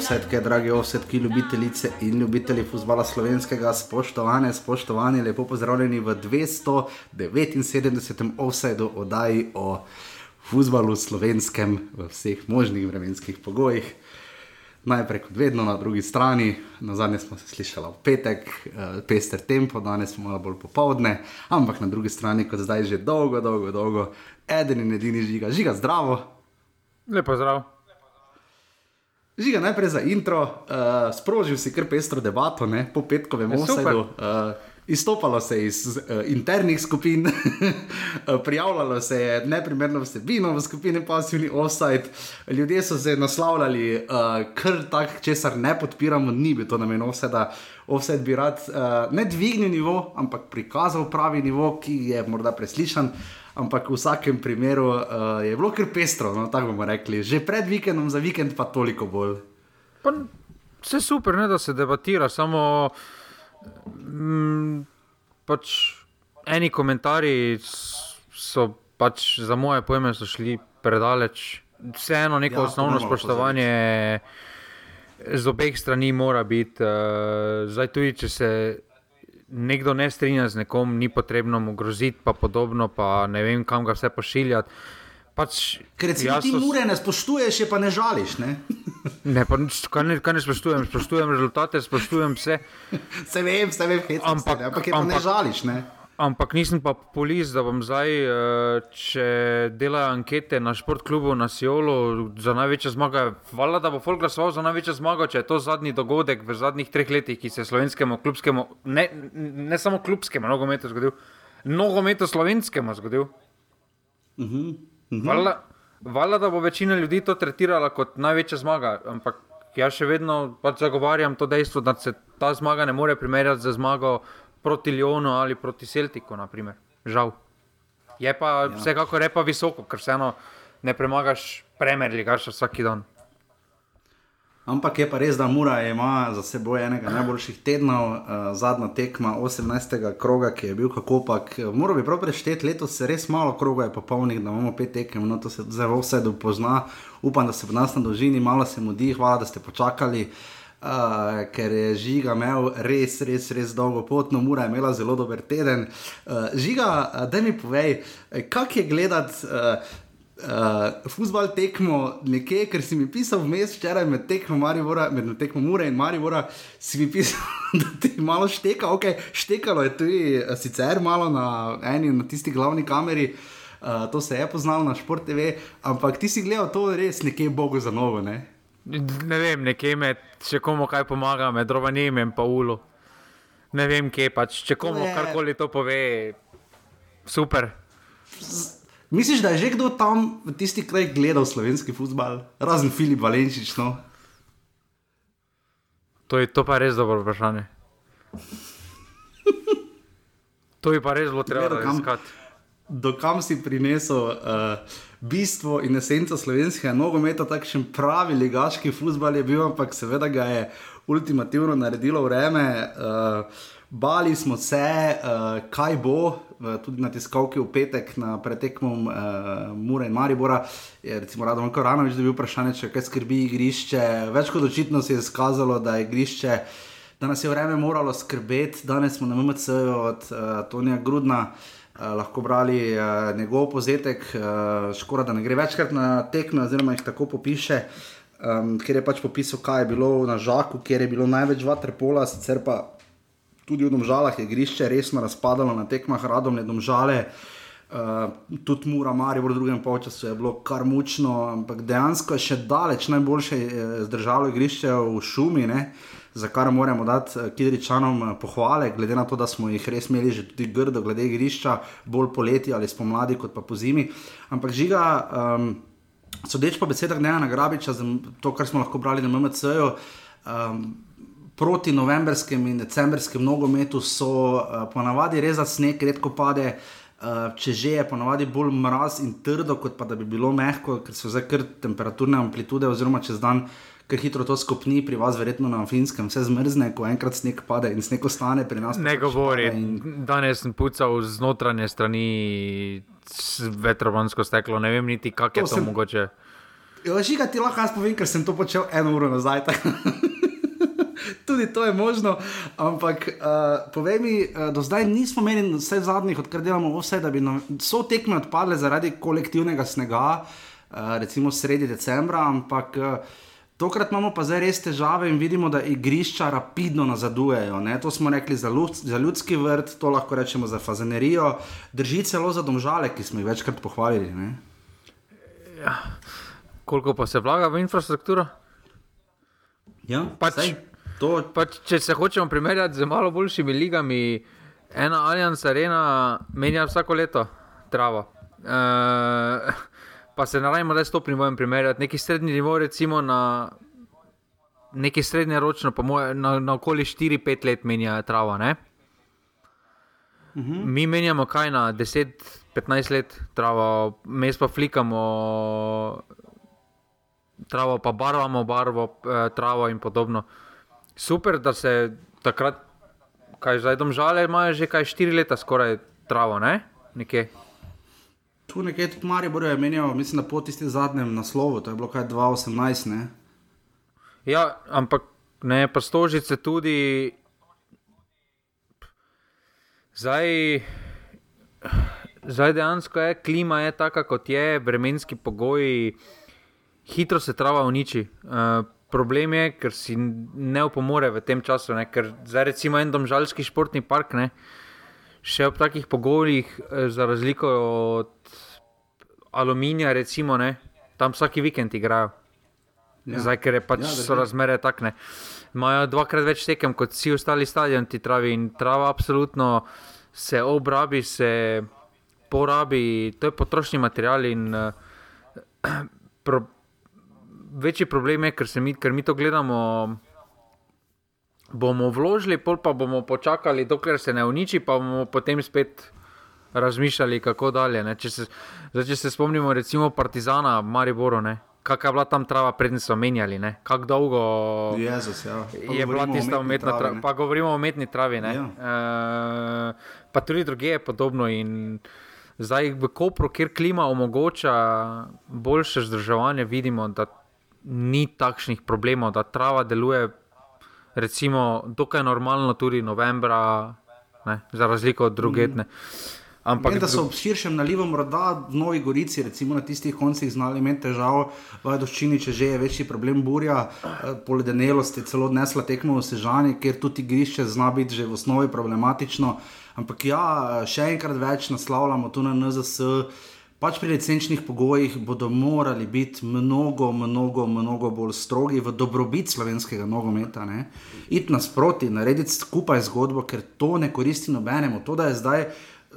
Drage ovsetke, drage ovsetke, ljubitelice in ljubitelji futbola slovenskega, spoštovane, spoštovani, lepo pozdravljeni v 279. offsetu oddaji o futbalu slovenskem v vseh možnih vremenskih pogojih. Najprej kot vedno na drugi strani, na zadnje smo se slišali v petek, eh, pester tempo, danes smo malo bolj popovdne, ampak na drugi strani, kot zdaj že dolgo, dolgo, dolgo, eden in edini žiga, žiga zdravo. Lepo zdrav. Žiga najprej za intro, uh, sprožil si kar pestro debato, ne? po petkovem osebju. Uh, izstopalo se je iz uh, internih skupin, prijavljalo se je neprimerno vsebino v skupini Passivni Offside, ljudje so se naslavljali, uh, kar tak, česar ne podpiramo, ni bilo to namen offseda. Offset bi rad uh, ne dvignil nivo, ampak prikazal pravi nivo, ki je morda preslišan. Ampak v vsakem primeru uh, je bilo kar pestro, no, tako bomo rekli. Že pred vikendom, za vikend pa toliko bolj. Pa, vse super, ne, da se debatira, samo mm, pač eni komentarji so pač za moje pojme šli predaleč. Vseeno neko ja, osnovno spoštovanje z obeh strani mora biti. Uh, zdaj tudi, če se nekdo ne strinja z nekom, ni potrebno mu groziti, pa podobno, pa ne vem, kam ga vse pošiljati. Pač, Ker ti ti ure ne spoštuješ, pa ne žališ. Ne? ne, pa, kaj, ne, kaj ne spoštujem, spoštujem rezultate, spoštujem vse. Se vem, se vem, hecam, ampak, se, ampak, ampak ne žališ. Ne? Ampak nisem pa populist, da bom zdaj, eh, če delajo ankete na športklubu na Sijolu za največjo zmago. Hvala, da bo Folk glasoval za največjo zmago, če je to zadnji dogodek v zadnjih treh letih, ki se je slovenskemu klubskemu, ne, ne samo klubskemu nogometu zgodil, nogometu slovenskemu zgodil. Uh -huh, uh -huh. Hvala, hvala, da bo večina ljudi to tretirala kot največja zmaga. Ampak jaz še vedno pač zagovarjam to dejstvo, da se ta zmaga ne more primerjati z zmago proti Ljonu ali proti Celtiku, naprimer. žal. Je pa ja. vsekakor repa visoko, ker vseeno ne premagaš premerli, kar še vsak dan. Ampak je pa res, da Mura ima za seboj enega najboljših tednov, uh, zadnja tekma 18. kroga, ki je bil kako pak. Moral bi prav prešteti, letos se res malo kroga je popolnih, da imamo pet tekem, no to se zelo vse dopozna. Upam, da se v nas na dolžini malo se mudi, hvala, da ste počakali. Uh, uh, ker je žiga imel res, res, res dolgo pot, no, mora imela zelo dober teden. Uh, žiga, uh, da mi povej, kak je gledati. Uh, Uh, Fusbal tekmo nekje, ker si mi pisal vmes včeraj med tekmo Marivora, med tekmo Mure in Marivora, si mi pisal, da ti malo šteka, ok, štekalo je tudi sicer malo na eni na tisti glavni kameri, uh, to se je poznalo na Šport TV, ampak ti si gledal to res nekje Bogu za novo, ne? Ne vem, nekje med, če komu kaj pomaga, med drovanjem in pa ulo. Ne vem, kje pač, če komu karkoli to pove, super. Misliš, da je že kdo tam v tisti kraj gledal slovenski futbol, razen Filip Valenčič? No? To je to pa res dobro vprašanje. To je pa res zelo treba raziskati. Dokam si prinesel uh, bistvo in esenco slovenskega nogometa, takšen pravi ligaški futbol je bil, ampak seveda ga je ultimativno naredilo vreme. Uh, bali smo se, uh, kaj bo, uh, tudi na tiskovki v petek, na pretekmom uh, Mure in Maribora. Je recimo Rado Koranovič dobil vprašanje, če kaj skrbi igrišče. Več kot očitno se je izkazalo, da je igrišče. Da nas je vreme moralo skrbeti, danes smo na MMC-ju od uh, Tonija Grudna, uh, lahko brali uh, njegov povzetek, uh, škoda, da ne gre večkrat na tekme, oziroma jih tako popiše, um, ker je pač popisal, kaj je bilo na Žaku, kjer je bilo največ vaterpola, sicer pa tudi v Domžalah je igrišče resno razpadalo na tekmah, radom ne Domžale. Uh, tudi Mura, Marijo, v drugem času je bilo kar mučno, ampak dejansko je še daleč najboljše zdržalo igrišče v šumi. Uh, za kar moramo dati eh, Kidričanom eh, pohvale, glede na to, da smo jih res imeli že tudi grdo, glede igrišča, bolj poleti ali spomladi kot pa po zimi. Ampak žiga, um, sodeč po besedah Dneva Grabiča, to, kar smo lahko brali na MMC-ju. Um, Proti novembrskem in decembrskem nogometu so uh, ponavadi res za sneg, redko pade, uh, če že je ponavadi bolj mraz in trdo, kot pa da bi bilo mehko, ker so zdaj kar temperaturne amplitude, oziroma čez dan uh, ker hitro to skopni, pri vas, verjetno na finskem, vse zmrzne, ko enkrat sneg pade in sneg ostane pri nas. Ne govori. In... Danes sem pucal z notranje strani vetrovansko steklo, ne vem niti, kako je to, sem... mogoče. Ja, žiga ti lahko jaz povem, ker sem to počel eno uro nazaj. Tudi to je možno, ampak uh, povej mi, uh, do zdaj nismo imeli vse zadnjih, odkar delamo vse, da bi no, so tekme odpadle zaradi kolektivnega snega, uh, recimo sredi decembra, ampak uh, tokrat imamo pa zdaj res težave in vidimo, da igrišča rapidno nazadujejo. Ne? To smo rekli za, ljud, za ljudski vrt, to lahko rečemo za fazenerijo, drži celo za domžale, ki smo jih večkrat pohvalili. Ja. Koliko pa se vlaga v infrastrukturo? Ja, pač, to... pač, če se hočemo primerjati z malo boljšimi ligami, ena Allianz Arena menja vsako leto travo. E, pa se naravimo, da je stopni mojem primerjati. Neki srednji nivo, recimo na neki srednjeročno, pa moje, na, na okoli 4-5 let menja travo. Uh mhm. -huh. Mi menjamo kaj na 10-15 let travo, mes pa flikamo travo, pa barvamo barvo, eh, travo in podobno. Super, da se takrat, kaj zdaj domžale, imajo že kaj štiri leta skoraj travo, ne? Nekje. Tu nekje tudi Marijo bojo menjali, mislim, da po tistem zadnjem naslovu, to je bilo kaj 2018. Ne? Ja, ampak ne, pa stožice tudi. Zdaj, zdaj dejansko je klima, je taka kot je, vremenski pogoji hitro se trava uniči. Uh, problem je, ker si ne opomore v tem času, ne? ker zdaj recimo en domžalski športni park, ne? Še ob takih pogojih, eh, za razliko od aluminija, recimo, ne? tam vsaki vikend igrajo. Ja. Zdaj, ker je pač ja, so razmere takne. Imajo dvakrat več tekem kot vsi ostali stadioni ti travi in trava absolutno se obrabi, se porabi, to je potrošni material in uh, pro, večji problem je, ker, mi, ker mi to gledamo. Bomo vložili, pol pa bomo počakali, dokler se ne uniči, pa bomo potem spet razmišljali, kako dalje. Če se, zdaj, če se spomnimo, recimo Partizana, Mariboro, kakšna je bila tam trava, prednji so menjali, kako dolgo Jezus, ja. je bila tista umetna trava. Pa govorimo o umetni travi. Ja. E, pa tudi druge je podobno. In, Zdaj, v Kopru, kjer klima omogoča boljše zdržovanje, vidimo, da ni takšnih problemov, da trava deluje, recimo, dokaj normalno, tudi novembra, ne, za razliko od drugetne. Ampak, Vem, da so v širšem nalivu, morda v Novi Gorici, recimo na tistih koncih, znali imeti težavo, v Doščini, če že je večji problem burja, eh, poledenelost je celo odnesla tekmo v Sežani, kjer tudi grišče zna biti že v osnovi problematično. Ampak ja, še enkrat več naslavljamo tu na NZS pač pri licenčnih pogojih bodo morali biti mnogo, mnogo, mnogo bolj strogi v dobrobit slovenskega nogometa. Iti nasproti, narediti skupaj zgodbo, ker to ne koristi nobenemu. To, da je zdaj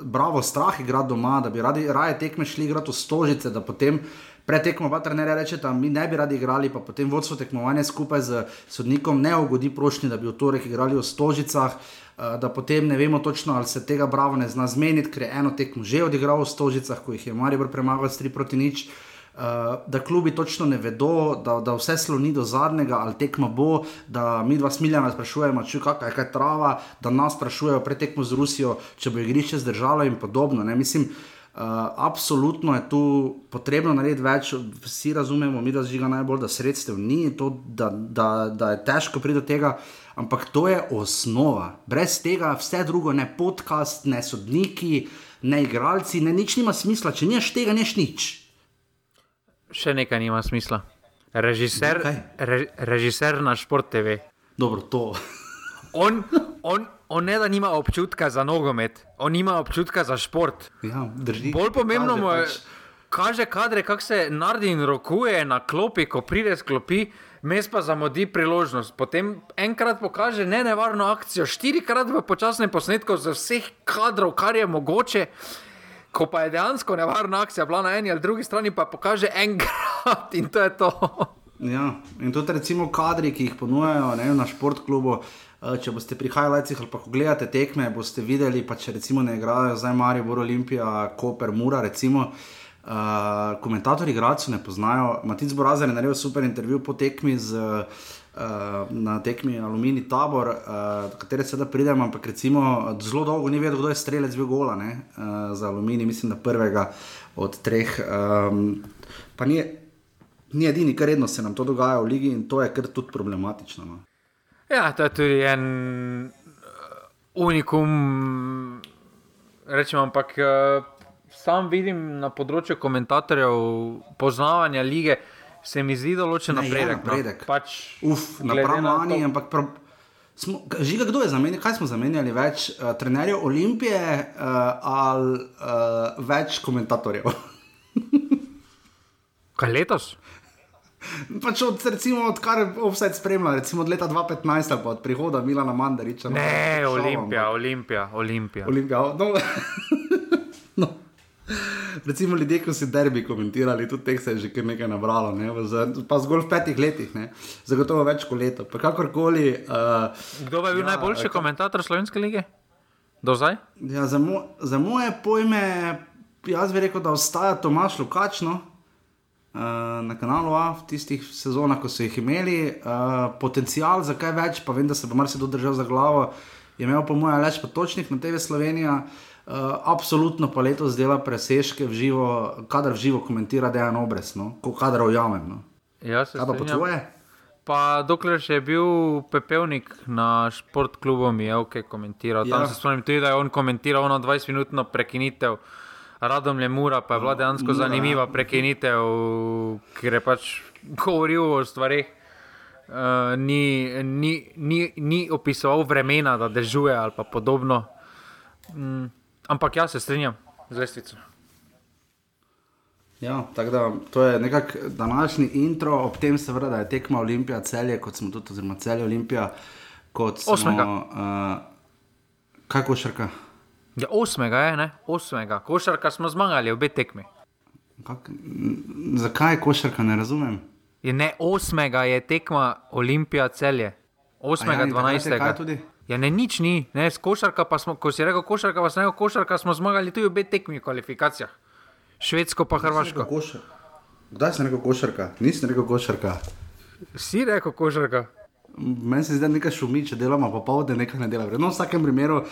bravo, strah igrati doma, da bi radi, raje tekme šli igrati v stožice, da potem. Pretekmo pa trenerje reče, da mi ne bi radi igrali, pa potem vodstvo tekmovanja skupaj z sodnikom ne ugodi prošnji, da bi v torek igrali v stožicah. Eh, da potem ne vemo točno, ali se tega bravo ne zna zmeniti, ker je eno tekmo že odigral v Stožicah, ko jih je Marijo premagal s 3 proti nič. Uh, da klubi točno ne vedo, da, da vse sloni do zadnjega, ali tekmo bo, da mi dva smiljana sprašujemo, če je kaj trava, da nas sprašujejo pred tekmo z Rusijo, če bo igrišče zdržalo in podobno. Ne? Mislim, uh, absolutno je tu potrebno narediti več, vsi razumemo, mi da zžiga najbolj, da sredstev ni, to, da, da, da je težko priti do tega. Uh, ampak to je osnova. Brez tega vse drugo, ne podcast, ne sodniki, ne igralci, ne nič nima smisla. Če niš tega, niš nič. Še nekaj nima smisla. Režiser, re, režiser na šport TV. Dobro, to. on, on, on ne da nima občutka za nogomet, on ima občutka za šport. Ja, drži. Bolj pomembno mu je, pač... kaže kadre, kako se naredi in rokuje na klopi, ko pride z klopi mes pa zamudi priložnost. Potem enkrat pokaže ne nevarno akcijo, štirikrat v počasnem posnetku z vseh kadrov, kar je mogoče. Ko pa je dejansko nevarna akcija, bila na eni ali drugi strani, pa pokaže enkrat in to je to. Ja, in tudi recimo kadri, ki jih ponujajo ne, na športklubu. Eh, če boste prihajali ali pa gledate tekme, boste videli, pa če recimo ne igrajo zdaj Marijo, Bor Olimpija, Koper, Mura. Recimo, uh, Uh, komentatorji igralcev ne poznajo. Matic Borazer je naredil super intervju po tekmi z, uh, na tekmi Alumini Tabor, uh, do katere se da pridem, ampak recimo zelo dolgo ni vedel, kdo je strelec bil gola ne, uh, za Alumini, mislim, da prvega od treh. Um, pa ni, ni edini, kar redno se nam to dogaja v ligi in to je kar tudi problematično. No. Ja, to je tudi en unikum, rečemo, ampak uh, sam vidim na področju komentatorjev poznavanja lige, se mi zdi določen Ne, je napredek. napredek. No. Pač, Uf, napram na to- ampak prav, smo, žiga, kdo je zamenjal, kaj smo zamenjali več, uh, trenerjev Olimpije uh, ali uh, več komentatorjev? Kaj letos? pač od, recimo, odkar offset spremlja, recimo od leta 2015 ali pa od prihoda Milana Mandariča. no, Ne, šalam, Olimpija, ampak- Olimpija, Olimpija. Olimpija. No, no. Recimo ljudje, ki so derbi komentirali, tudi teh se je že kar nekaj nabralo, ne? pa zgolj v petih letih, ne? zagotovo več kot leto. Pa kakorkoli. Uh, Kdo je bil Ja, najboljši ka- komentator Slovenske lige? Do zdaj? ja, za, mo za moje pojme, jaz bi rekel, da ostaja Tomaš Lukač. No? Uh, na kanalu A, v tistih sezonah, ko so jih imeli, uh, potencial za kaj več, pa vem, da se bo marsikdo držal za glavo, je imel po mojem več potočnih na TV Slovenija. Uh, absolutno pa letos dela presežke v živo, kadar v živo komentira Dejan Obres, no? ko kadar ujamem. No? Ja, se pa tvoje? Pa dokler še je bil pepelnik na športklubu, mi je ok komentiral. Tam Ja. se spomnim tudi, da je on komentiral ono 20-minutno prekinitev. Radom je mura, pa je bila dejansko ja. zanimiva prekinitev, ker je pač govoril o stvarih. Uh, ni, ni, ni, ni opisoval vremena, da dežuje ali podobno. Mm, ampak jaz se strinjam z lestvico. Ja, tako da to je nekako današnji intro, ob tem seveda, da je tekma Olimpija celje, kot smo tudi, oziroma celje Olimpija, kot smo. Osmega. Uh, kaj košarka? Ja, osmega je, ne? Osmega. Košarka smo zmagali, obe tekmi. Kak, zakaj je košarka, ne razumem. Je ne osmega je tekma Olimpija celje. Osmega, A ja, in takrat je dvanajstega. kaj tudi? Ja, ne, nič ni, ne, s košarka pa smo, ko si rekel košarka, pa sem rekel košarka, smo zmagali tudi obe tekmi v kvalifikacijah. Švedsko pa Hrvaško. Kdaj sem rekel košarka? Nisem rekel košarka. Si rekel košarka. Meni se da nekaj šumi, če delamo popoldne, nekaj ne delamo. No, v vsakem primeru uh,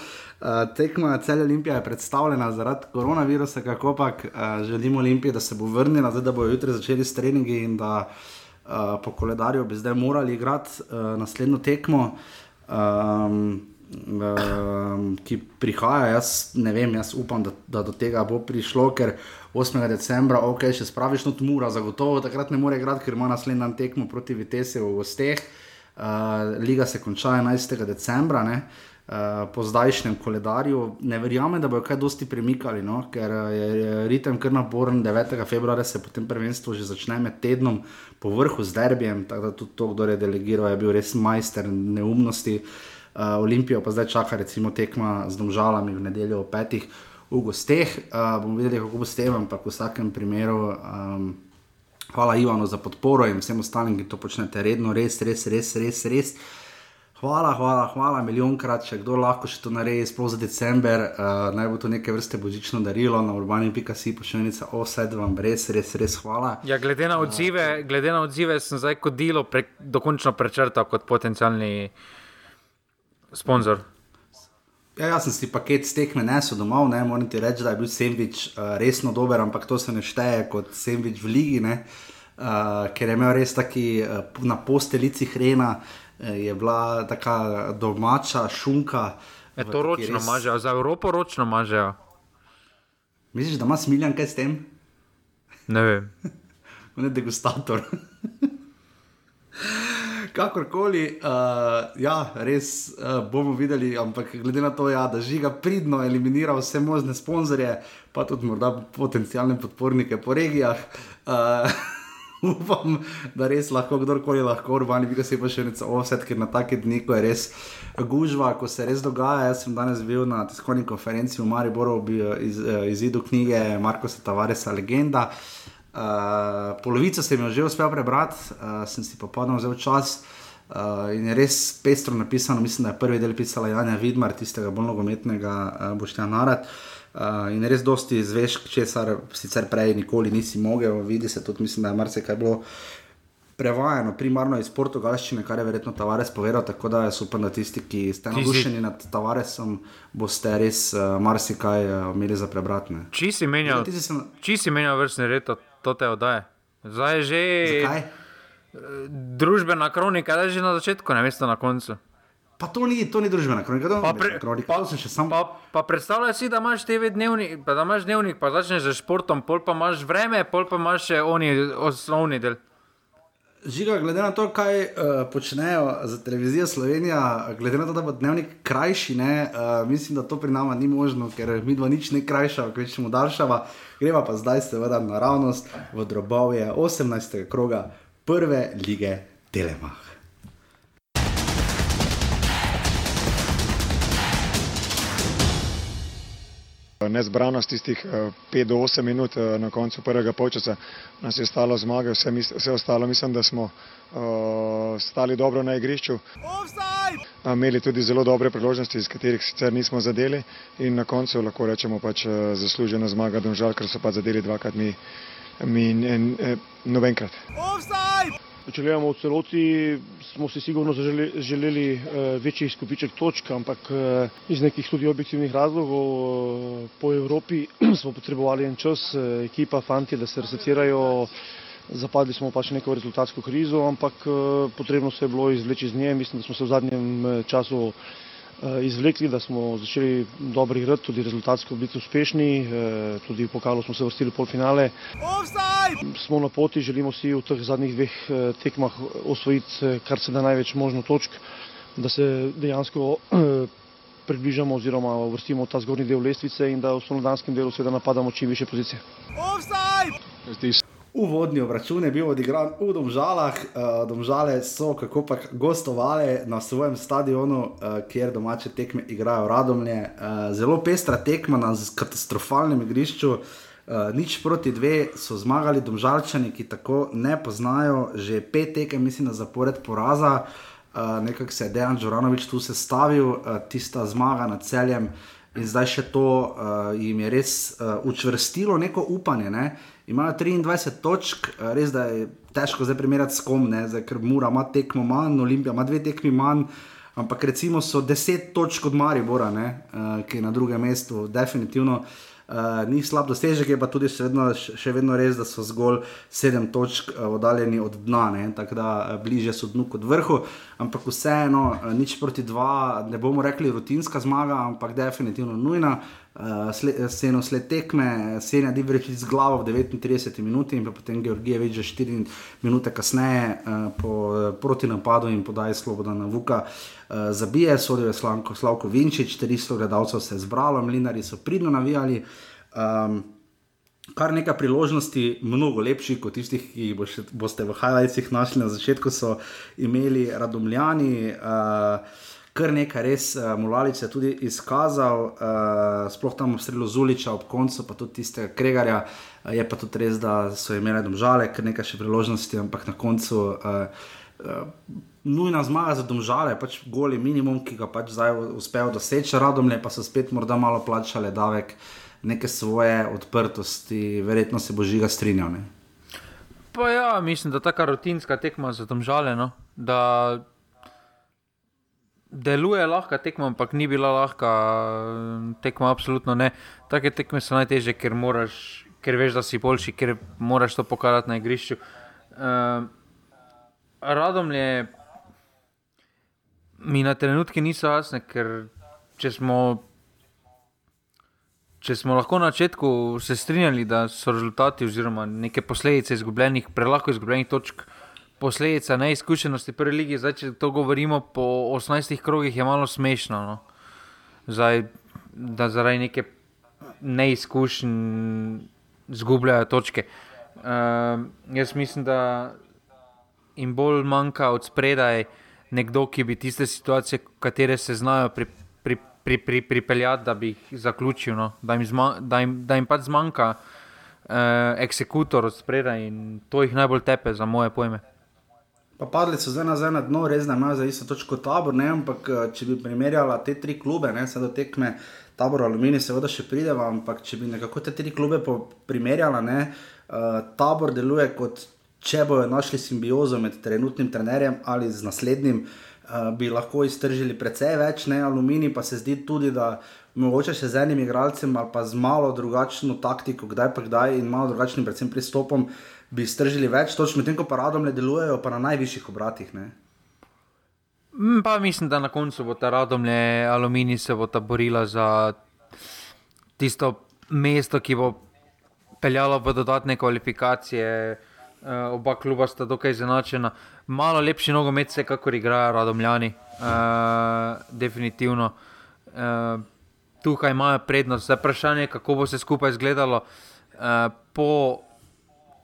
tekma celja Olimpija je predstavljena zaradi koronavirusa, kako pa uh, želimo Olimpiji, da se bo vrnila, zdaj da bojo jutri začeli s treningi in da uh, po koledarju bi zdaj morali igrati uh, naslednjo tekmo. Um, um, ki prihaja, jaz ne vem, jaz upam, da, da do tega bo prišlo, ker 8. decembra, ok, še spraviš not mura, zagotovo takrat ne more igrati, ker ima naslednji dan tekmo proti Vitesi v gosteh. Uh, Liga se konča 11. decembra, ne, uh, po zdajšnjem koledarju. Ne verjamem, da bodo kaj dosti premikali, no, ker je je ritem kar naporen. 9. februarja se potem prvenstvo že začne med tednom po vrhu z derbijem, tako da tudi to, kdo je delegiral, je bil res majster neumnosti. Uh, Olimpijo pa zdaj čaka recimo tekma z domžalami v nedeljo ob petih v gosteh. Uh, bomo videli, kako bo s tem, ampak v vsakem primeru. Um, Hvala Ivanu za podporo in vsem ostalim, ki to počnete redno, res, res, res, res. res. Hvala, hvala, hvala, milijonkrat, če kdo lahko še to naredi, sploh za december, uh, naj bo to neke vrste božično darilo na urbani.si, pošiljnica offset, vam res, res, res hvala. Ja, glede na odzive, glede na odzive sem zdaj kot delo pre, dokončno prečrtal kot potencialni sponzor. Ja, jaz sem si paket stekme nesel domov, ne moram ti reči, da je bil sendvič uh, resno dober, ampak to se ne šteje kot sendvič v Ligi, ne, uh, ker je imel res taki uh, na postelici hrena, uh, je bila taka domača šunka. Je to ročno res- mažejo, za Evropo ročno mažejo. Misliš, da ima smiljan kaj s tem? Ne vem. On je degustator. Kakorkoli, uh, ja, res uh, bomo videli, ampak glede na to, ja, da žiga pridno eliminira vse možne sponzorje, pa tudi morda potencijalne podpornike po regijah. Uh, upam, da res lahko kdorkoli lahko, urbani, bi ga se pa še nekaj offset, ker na take dni, ko je res gužva, ko se res dogaja. Jaz sem danes bil na tiskovni konferenci v Mariboru eh, iz, izidu knjige Markoša Tavaresa Legenda. Uh, polovico sem jo že uspel prebrati, uh, sem si popolnoma vzel čas. Uh, in je res pestro napisano, mislim, da je prvi del pisala Janja Vidmar, tistega bolj nogometnega uh, Boštjana Narad. Uh, in je res dosti zveš, česar sicer prej nikoli nisi mogel, vidi se tudi, mislim, da je marsikaj bilo prevajano, primarno iz portugalščine, kar je verjetno Tavares povedal, tako da jaz upam, da tisti, ki ste navdušeni nad Tavaresom, boste res uh, marsikaj uh, imeli za prebrati. ne. Či si menjal, Ti si se na- či si menjal vrstni red, to, te oddaje. Zdaj je že Zakaj? družbena kronika, da je že na začetku, ne veste na koncu. Pa to ni, to ni družbena kronika, to Pa ni pre- kronika. pa- to sam. Pa, pa predstavljaj si, da imaš TV dnevnik, pa da imaš dnevnik, pa začneš z športom, pol pa imaš vreme, pol pa imaš še oni osnovni del. Žiga, glede na to, kaj uh, počnejo za televizijo Slovenija, glede na to, da bo dnevnik krajši, ne, uh, mislim, da to pri nama ni možno, ker mi dva nič ne krajša, kvečemu daljšava. Greva pa zdaj seveda naravnost v drobovje 18. kroga prve lige Telemach. Nezbranost tistih 5 do 8 minut eh, na koncu prvega polčasa nas je stalo zmage, vse, vse ostalo mislim, da smo uh, stali dobro na igrišču. A Imeli tudi zelo dobre priložnosti, iz katerih sicer nismo zadeli in na koncu lahko rečemo pač eh, zaslužena zmaga Domžal, ker so pa zadeli dvakrat mi, mi ne, ne, nobenkrat. Če gledamo v celoti, smo si sigurno zaželi, želeli uh, večji izkupiček točk, ampak uh, iz nekih tudi objektivnih razlogov uh, po Evropi smo potrebovali en čas, ekipa, fanti, da se resecirajo. Zapadli smo pač neko rezultatsko krizo, ampak potrebno se je bilo izvleči iz nje. Mislim, da smo se v zadnjem eh, času izvlekli, da smo začeli dobro igrati, tudi rezultatsko biti uspešni, uh, tudi v pokalu smo se vrstili v polfinale. Smo na poti, želimo si v teh zadnjih dveh eh, tekmah osvojiti eh, kar se da največ možno točk, da se dejansko eh, približamo oziroma uvrstimo v ta zgornji del lestvice in da v slonodanskem delu seveda napadamo čim više pozicije. Se, Uvodni obračun je bil odigran v Domžalah. Uh, Domžale so kako pa gostovali na svojem stadionu, uh, kjer domače tekme igrajo radomlje. Uh, zelo pestra tekma na katastrofalnem igrišču. Uh, nič proti dve so zmagali Domžalčani, ki tako ne poznajo že pet tekem, mislim, da zapored poraza. Uh, Nekako se je Dejan Džoranovič tu sestavil, uh, tista zmaga nad celjem. In zdaj še to uh, jim je res uh, učvrstilo neko upanje. Ne? Imajo 23 točk, res da je težko zdaj primerjati s kom, ne? zdaj, ker Mura ima tekmo manj, Olimpija ima dve tekmi manj. Ampak recimo so 10 točk od Maribora, ne? uh, ki je na drugem mestu, definitivno. Uh, ni slab dosežek, je pa tudi še vedno, še vedno res, da so zgolj sedem točk uh, oddaljeni od dna, ne? tako da uh, bliže so dnu kot vrhu. Ampak vseeno, uh, nič proti dva, ne bomo rekli rutinska zmaga, ampak definitivno nujna. Uh, sled, seno sled tekme, Senja Dibreč z glavo v 39 minuti in potem Georgijevič že 4 minute kasneje uh, po uh, protinapadu in podaji Slobodana Vuka. Uh, zabije, sodijo je Slavko, Slavko Vinčič, 400 gledalcev se je zbralo, mlinari so pridno navijali. Um, kar nekaj priložnosti, mnogo lepših kot tistih, ki jih boš, boste v highlightsih našli na začetku, so imeli radomljani. Uh, Kar nekaj res, uh, Mulalič se je tudi izkazal, uh, sploh tam v strelu Zuliča, ob koncu pa tudi tistega Kregarja. Uh, je pa tudi res, da so imeli domžale, kar nekaj še priložnosti, ampak na koncu uh, uh, nujna zmaga za domžale, pač goli minimum, ki ga pač zdaj uspejo doseči, radomlje pa so spet morda malo plačale davek neke svoje odprtosti, verjetno se bo žiga strinjal. Ne? Pa ja, mislim, da taka rutinska tekma za domžale, no? da deluje lahka tekma, ampak ni bila lahka tekma, absolutno ne. Take tekme so najtežje, ker, moraš, ker veš, da si boljši, ker moraš to pokazati na igrišču. Uh, Radomlje mi na trenutke niso jasne, ker če smo Če smo lahko na začetku se strinjali, da so rezultati oziroma neke posledice izgubljenih, prelahko izgubljenih točk, posledica neizkušenosti prve lige, zdaj če to govorimo po 18 krogih, je malo smešno. No? Zdaj, da zaradi neke neizkušenj izgubljajo točke. Uh, jaz mislim, da jim bolj manjka od spredaj nekdo, ki bi tiste situacije, katere se znajo pri, pri, pri, pri, pripeljati, da bi jih zaključil, no? da, jim zma, da, jim, da jim pač zmanjka uh, eksekutor od spredaj in to jih najbolj tepe, za moje pojme. Pa padli so zdaj nazaj na dno, res da imajo za isto točko tabor, ne? ampak eh, če bi primerjala te tri klube, ne se do tekme. Tabor Alumini, seveda še prideva, ampak če bi nekako te tri klube primerjala, ne, uh, tabor deluje kot če bojo našli simbiozo med trenutnim trenerjem ali z naslednjim, uh, bi lahko iztržili precej več, ne, Alumini pa se zdi tudi, da mogoče še z enim igralcem ali pa z malo drugačno taktiko, kdaj pa kdaj in malo drugačnim predvsem pristopom, bi stržili več, točno medtem ko pa radom le delujejo, pa na najvišjih obratih. Ne? Mm, Pa mislim, da na koncu bo ta radomlje aluminij se bo ta borila za tisto mesto, ki bo peljalo v dodatne kvalifikacije. Uh, oba kluba sta dokaj izenačena. Malo lepši nogomet se, kakor igrajo radomljani. Uh, definitivno. Uh, tukaj imajo prednost. Zdaj vprašanje je, kako bo se skupaj izgledalo uh, po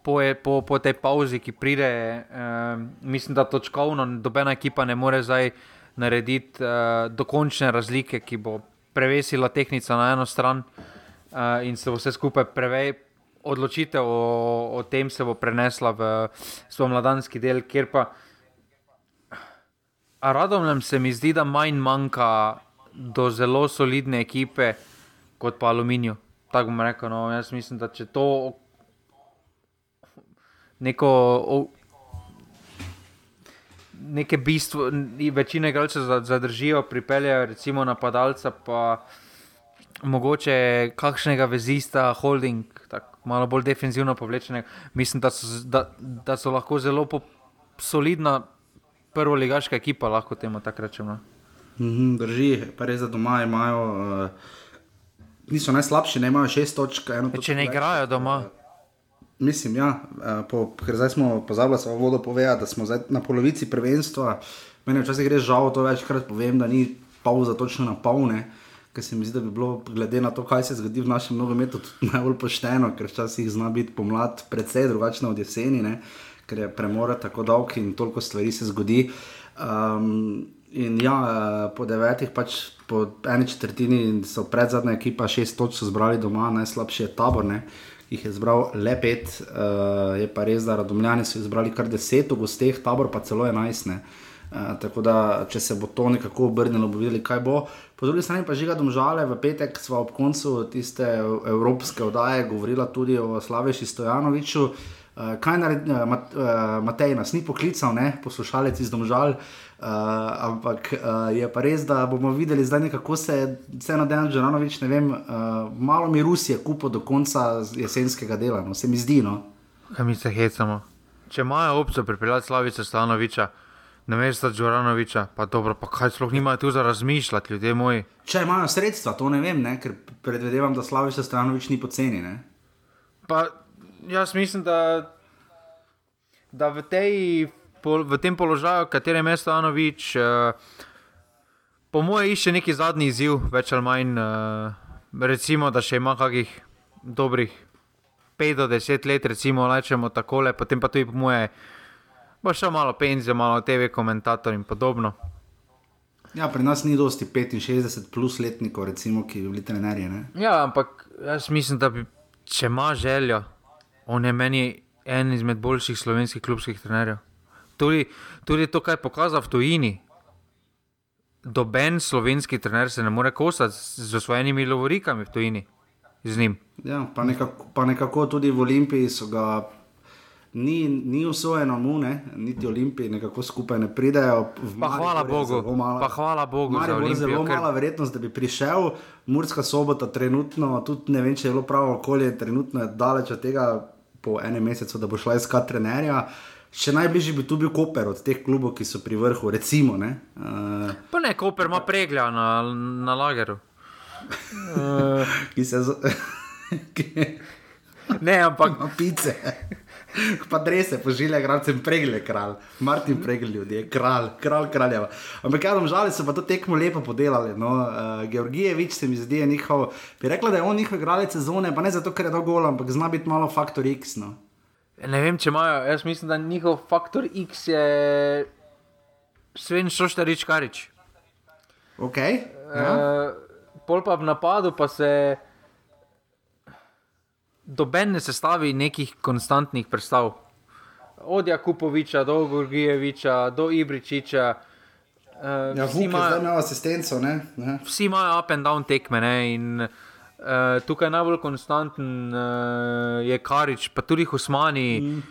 po, je, po, po tej pauzi, ki pride, uh, mislim, da točkovno nobena ekipa ne more zdaj narediti uh, dokončne razlike, ki bo prevesila tehnica na eno stran uh, in se bo vse skupaj prevej. Odločitev o, o tem se bo prenesla v svoj mladanski del, kjer pa Radomljem se mi zdi, da manj manjka do zelo solidne ekipe kot pa Aluminiju. Tako bom rekel. No, jaz mislim, da če to neko, o, neke bistvo, večina igralcev za- zadržijo, pripeljejo recimo napadalca, pa mogoče kakšnega vezista, holding, tako malo bolj defensivno povlečenega. Mislim, da so, da, da so lahko zelo po, solidna prvoligaška ekipa, lahko temu tako rečemo. no. Mhm, drži, pa res da doma imajo. Uh, niso najslabši, ne imajo šest točk. eno točko Če ne več. igrajo doma, Mislim, ja, eh, po, ker zdaj smo pozabili samo vodo povedati, da smo zdaj na polovici prvenstva. Meni včasih gre žal, to večkrat povem, da ni pauza točno na polne, ker se mi zdi, da bi bilo, glede na to, kaj se zgodi v našem nogometu, tudi najbolj pošteno, ker včasih zna biti pomlad precej drugačna od jeseni, ne? ker je premor tako dolg in toliko stvari se zgodi. Um, in ja, eh, po devetih, pač po eni četrtini so pred zadnja ekipa, šest točk zbrali doma, najslabši je tabor. Ne? Jih je zbral le pet, uh, je pa res, da Radomljani so jih zbrali kar deset, v gosteh, tabor pa celo enajstne. Uh, tako da, če se bo to nekako obrnilo, bomo videli, kaj bo. Po drugi strani pa žiga domžale, v petek smo ob koncu tiste evropske oddaje govorila tudi o Slaveši Stojanoviču. Uh, kaj naredi, uh, Matej nas ni poklical, ne, poslušalec iz domžal. Uh, ampak uh, je pa res, da bomo videli zdaj, kako se vseeno Dejan Žranovič, ne vem, uh, malo mi Rusije kupo do konca jesenskega dela, no, se mi zdi. No. kaj mi se hecamo. Če imajo opcijo pripeljati Slavice Stanoviča, na mesto Džoranoviča, pa dobro, pa kaj sploh nimajo tu za razmišljati, ljudje moji. Če imajo sredstva, to ne vem, ne, ker predvidevam, da Slaviš Stanovič ni poceni. Ne. Pa jaz mislim, da, da v, tej, pol, v tem položaju, v katerem je Stanovič, uh, po mojem, išče neki zadnji izziv, več ali manj. Uh, recimo, da še ima kakih dobrih 5 do 10 let, recimo, rečemo takole, potem pa tudi po moje. Bo šel malo penzijo, malo TV komentator in podobno. Ja, pri nas ni dosti 65 plus letnikov, recimo, ki bi bili trenerji. Ne. Ja, ampak jaz mislim, da bi, če ima željo, on je meni en izmed boljših slovenskih klubskih trenerjev. Tudi, tudi to, kar je pokazal v tujini. Doben slovenski trener se ne more kosati z svojimi lovorikami v tujini. Ja, pa, nekako, pa nekako tudi v Olimpiji so ga. Ni, ni usvojeno mu, ne, niti Olimpiji, nekako skupaj ne pridejo. V Pa hvala Bogu, zelo mala- pa hvala Bogu Maribor je Olimpijo, Zelo ker- mala verjetnost, da bi prišel, Murska sobota, trenutno, tudi ne vem, če je bilo pravo okolje, trenutno je daleč od tega, po enem mesecu, da bo šla iskat trenerja. Še najbližji bi tu bil Koper od teh klubov, ki so pri vrhu, recimo. Ne, uh, Pa ne, Koper ima preglja na, na lageru. ki se. Z... Ne, ampak ima pice. Pa drese, požilja, gradcem pregle, kralj. Martin pregle ljudi, je kralj, kralj kraljeva. Ampak ja, žali so pa to tekmo lepo podelali. No. Uh, Georgijevič se mi zdi, njihov, bi rekla, da je on njihov igralec sezone, pa ne zato, ker je dal gol, ampak zna biti malo faktor X. No. Ne vem, če imajo. Jaz mislim, da njihov faktor X je Sven Šoštarič Karič. Okay. Ja. Uh, pol pa v napadu pa se doben ne sestavi nekih konstantnih predstav. Od Jakupoviča do Gorgijeviča do Ibričiča. Uh, Ja, vsi, imajo, asistenco. Ne? Ne? vsi imajo up and down tekme. Ne? In, uh, tukaj najbolj konstanten uh, je Karič, pa tudi Husmani. Mm.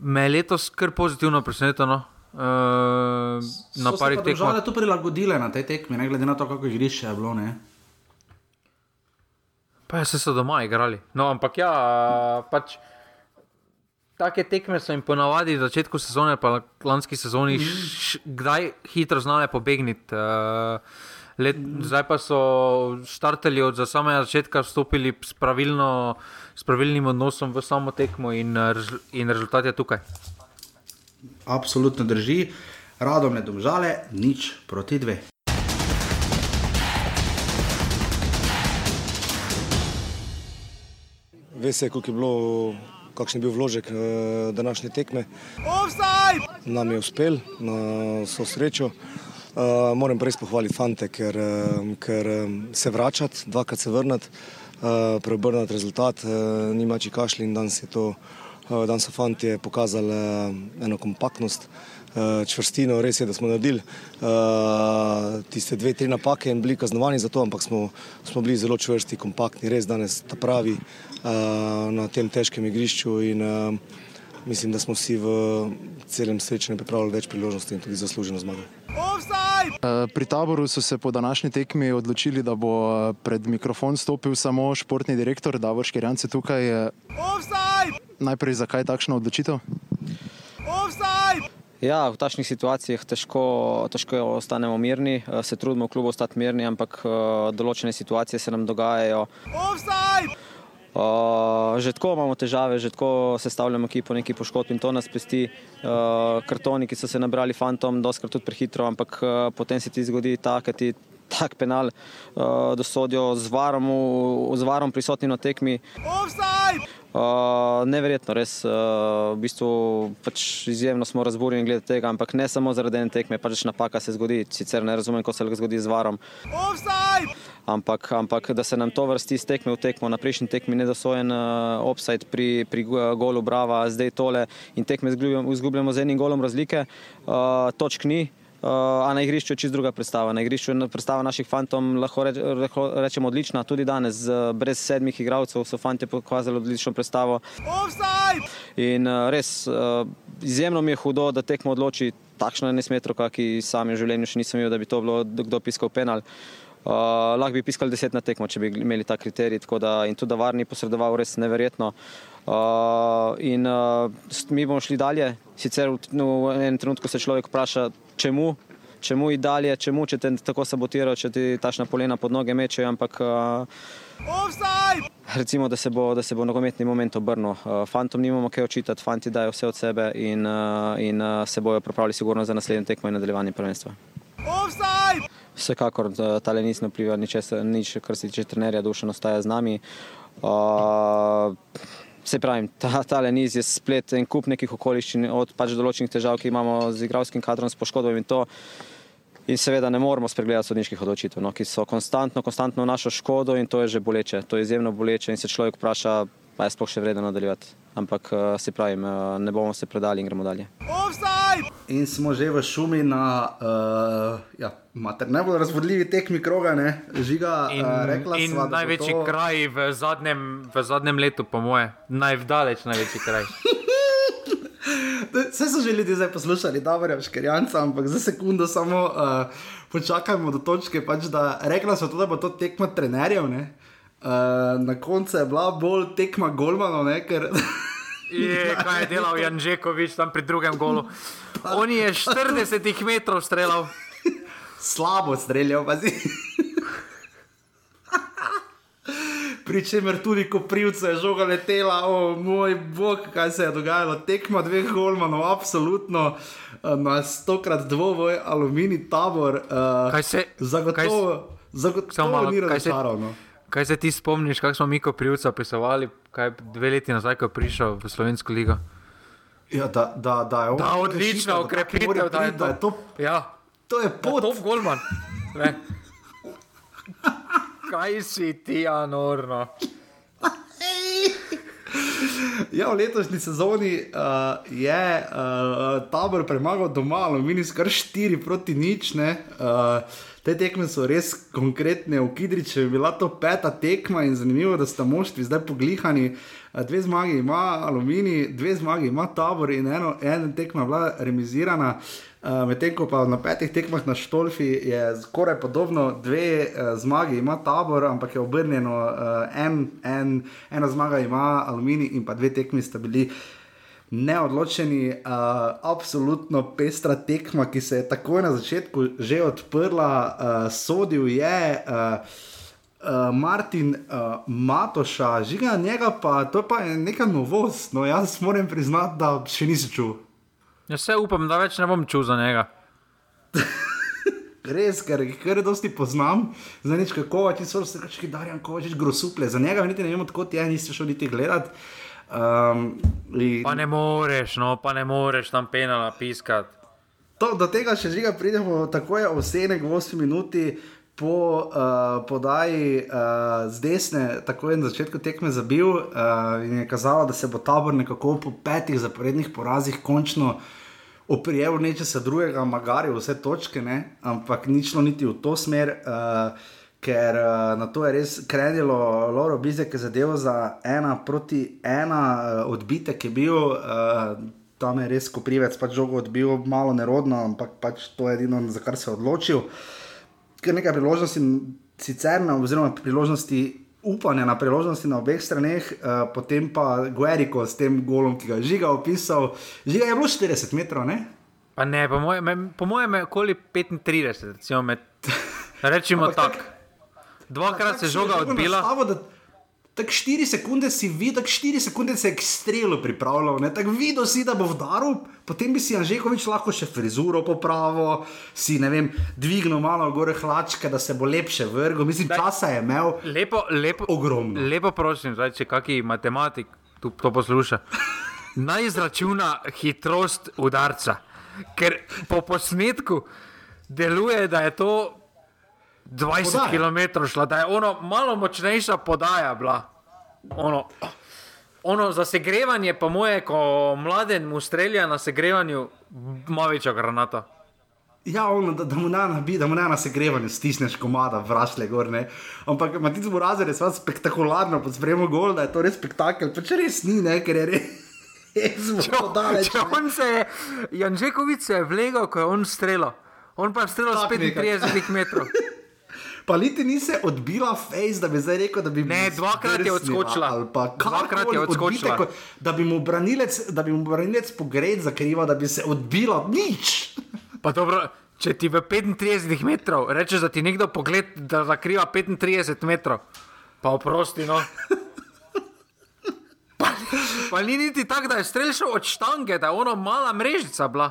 Me je letos kar pozitivno presenetilo. Uh, na So se parih pa tekmah. države tu prilagodile na tej tekmi, ne glede na to, kako igrišče je bilo. Ne? Pa ja, se so doma igrali. No, ampak ja, pač take tekme so jim ponavadi v začetku sezone, pa lanski sezoni, š, kdaj hitro znale pobegniti. Uh, let, zdaj pa so štarteli od samega začetka, vstopili s, pravilno, s pravilnim odnosom v samo tekmo in, in rezultat je tukaj. Absolutno drži, radom ne domžale, nič proti dve. Veste, koliko je bilo kakšen je bil vložek uh, današnje tekme. Offside! Nam je uspel, na vso srečo. Uh, moram res pohvaliti fante, ker, ker se vračati, dvakrat se vrniti, uh, preobrniti rezultat, uh, nima či kašli in danes, to, uh, danes so fanti pokazali eno kompaktnost. Čvrstino, res je, da smo naredili tiste dve, tri napake in bili kaznovani za to, ampak smo, smo bili zelo čvrsti, kompaktni, res danes ta pravi, na tem težkem igrišču in mislim, da smo si v celem srečanju pripravili več priložnosti in tudi zasluženo zmago. Pri taboru so se po današnji tekmi odločili, da bo pred mikrofon stopil samo športni direktor Davor Škerjance tukaj. Offside! Najprej zakaj takšna odločitev? Offside! Ja, v takšnih situacijah težko, težko ostanemo mirni, se trudimo v klubu ostati mirni, ampak določene situacije se nam dogajajo. Offside! Uh, že tako imamo težave, že tako sestavljamo ekipo, neki poškodb in to nas pesti. Uh, kartoni, ki so se nabrali fantom, doskrat tudi prehitro, ampak uh, potem se ti zgodi ta, ki ti tak penal uh, dosodijo z varom, z varom prisotni na tekmi. Offside! Uh, neverjetno, res. Uh, v bistvu pač izjemno smo razburjeni glede tega, ampak ne samo zaradi ene tekme, pač napaka se zgodi. Sicer ne razumem, ko se lahko zgodi z varom. Ampak, ampak da se nam to vrsti iz tekme v tekmo, na prejšnji tekmi nedosojen uh, offside pri, pri golu Brava, zdaj tole in tekme izgubljamo z enim golom razlike. Uh, točk ni, a na igrišču je čist druga predstava. Na igrišču je predstava naših fantom, lahko, reč, rečemo, odlična. Tudi danes, brez sedmih igralcev, so fanti pokazali odlično predstavo. Offside! In uh, res, uh, izjemno mi je hudo, da tekmo odloči takšno enesmetroka, ki sam v življenju še nisem videl, da bi to bilo kdo piskal penal. Uh, lahko bi piskali deset na tekmo, če bi imeli ta kriterij. Da, in tudi, da varni posredoval, res neverjetno. Uh, in uh, mi bomo šli dalje. Sicer v, v enem trenutku se človek vpraša, čemu, čemu iti dalje, čemu če te tako sabotirajo, če ti tašna polena pod noge mečejo. Ampak uh, recimo, da se bo, da se bo nogometni moment obrnil. Uh, fantom nimamo kaj očitati, fanti dajo vse od sebe in, uh, in uh, se bojo pripravili sigurno za naslednjo tekmo in nadaljevanje prvenstva. Offside! Vsekakor ta le nismo vpliva nič, kar se tiče trenerja, dušeno ostaja z nami. Uh, Se pravi, ta, ta niz je splet en kup nekih okoliščin, od pač določenih težav, ki imamo z igralskim kadrom, s poškodbami in to. In seveda ne moremo spregledati sodniških odločitev, no, ki so konstantno, konstantno v našo škodo in to je že boleče. To je izjemno boleče in se človek vpraša, pa je sploh še vredno nadaljevati. Ampak se pravi, ne bomo se predali in gremo dalje. Offside! In smo že v šumi na uh, ja, najbolj razvodljivi tekmi kroga, ne? žiga. In, uh, rekla in sva, največji to... kraj v zadnjem, v zadnjem letu, po moje, najdaleč največji kraj. Vse so že ljudje zdaj poslušali, da je škerjanca, ampak za sekundo samo uh, počakajmo do točke, pač, da rekla so tudi, da bo to tekma trenerjev. Ne? Uh, na koncu je bila bolj tekma Golmana, ker. Je, kaj je delal Jan Žekovič tam pri drugem golu? On je 40 metrov streljal. Slabo streljal, pa si. Pričemer tudi, ko privce je žoga letela, o moj bog, kaj se je dogajalo. Tekma dveh golmanov, absolutno na stokrat dvovoj aluminij tabor. Uh, kaj se? Zagotovo, zagotovo ni razočarano. Kaj se ti spomniš, kako smo mi kot privca opisovali, kaj dve leti nazaj, ko je prišel v Slovensko ligo? Ja, da, da, da je da, odlično, ukrepitev, da, da, da je to. Ja. To je pot. To je Golman. kaj si ti, anorno? Ja, v letošnji sezoni uh, je uh, tabor premagal doma, aluminij skar 4 proti nič. Uh, te tekme so res konkretne, v Kidriču je bila to peta tekma in zanimivo, da sta moštvi zdaj poglihani. Dve zmagi ima aluminij, dve zmagi ima tabor in eno, ena tekma je bila remizirana. Uh, Medtem ko pa na petih tekmah na Štolfi je skoraj podobno, dve uh, zmagi ima tabor, ampak je obrnjeno, uh, en, en, ena zmaga ima aluminij in pa dve tekmi sta bili neodločeni, uh, absolutno pestra tekma, ki se je takoj na začetku že odprla, uh, sodil je. Uh, Uh, Martin uh, Matoša, žiga njega, pa to pa je neka novost. No, jaz moram priznati, da še nisem čutil. Jaz se upam, da več ne bom čutil za njega. Res, ker jih kar dosti poznam, za nič kako, ti so se reči, da je Kovačič grosuple, za njega niti ne vem, odkot je, nisi šel niti gledat. Um, li... Pa ne moreš, no, pa ne moreš tam penala piskati. To, do tega še žiga pridemo, tako je osenek v 8 minuti. Po uh, podaji uh, z desne, tako je na začetku tekme zabil uh, in je kazalo, da se bo tabor nekako po petih zaporednih porazih končno oprijel nečesa drugega, magari vse točke, ne? ampak ni šlo niti v to smer, uh, ker uh, na to je res krenilo, Loro Bizek je zadeval za ena proti ena, uh, odbitek je bil. Uh, Tam je res koprivec, pač žogo odbil, malo nerodno, ampak pač to je edino, za kar se je odločil. Ker nekaj priložnosti, sicer, oziroma priložnosti upanje na priložnosti na obeh straneh, uh, potem pa Gueriko s tem golom, ki ga je žiga opisal. Žiga je bilo 40 metrov, ne? Pa ne, po mojem, po mojem je okoli 35, recimo med. Rečemo tako. Dvakrat se žoga odbila. Stavo, da, tako 4 sekunde si videl, tako 4 sekunde se je k strelu pripravljal, tako videl si, da bo vdaril, potem bi si Anžekovič lahko še frizuro popravil, si ne vem, dvignil malo gore hlačke, da se bo lepše vrgel. Mislim, daj, časa je imel. Lepo, lepo, ogromno. Lepo prosim, zdaj, če kaki matematik tu to posluša. Naj izračuna hitrost udarca, ker po posnetku deluje, da je to 20 podaja. km šla, da je ono malo močnejša podaja bila. Ono, ono za segrevanje, pa moje, ko mladen mu strelja na segrevanju, ima večja granata. Ja, ono, da, da mu ne nabi, da mu na segrevanju stisneš komada, vrašle gor. Ne? Ampak Matic Burazer je sva spektakularno, pod spremem gol, da je to res spektakel, pa če res ni, ne, ker je res. Če on se je, Janžekovič se je vlegal, ko je on streljal. On pa je streljal z 35 metrov. Pa niti ni se odbila face, da bi zdaj rekel, da bi ne, dvakrat je odskočila. Dvakrat je odskočila. Odbite, da bi mu branilec, da bi mu branilec pogred zakrival, da bi se odbila nič. Pa dobro. Če ti v 35 metrov rečeš, da ti nekdo pogled, da zakriva 35 metrov, pa oprosti. No. Pa, pa ni niti tako, da je streljal od štange, da je ono mala mrežica bila.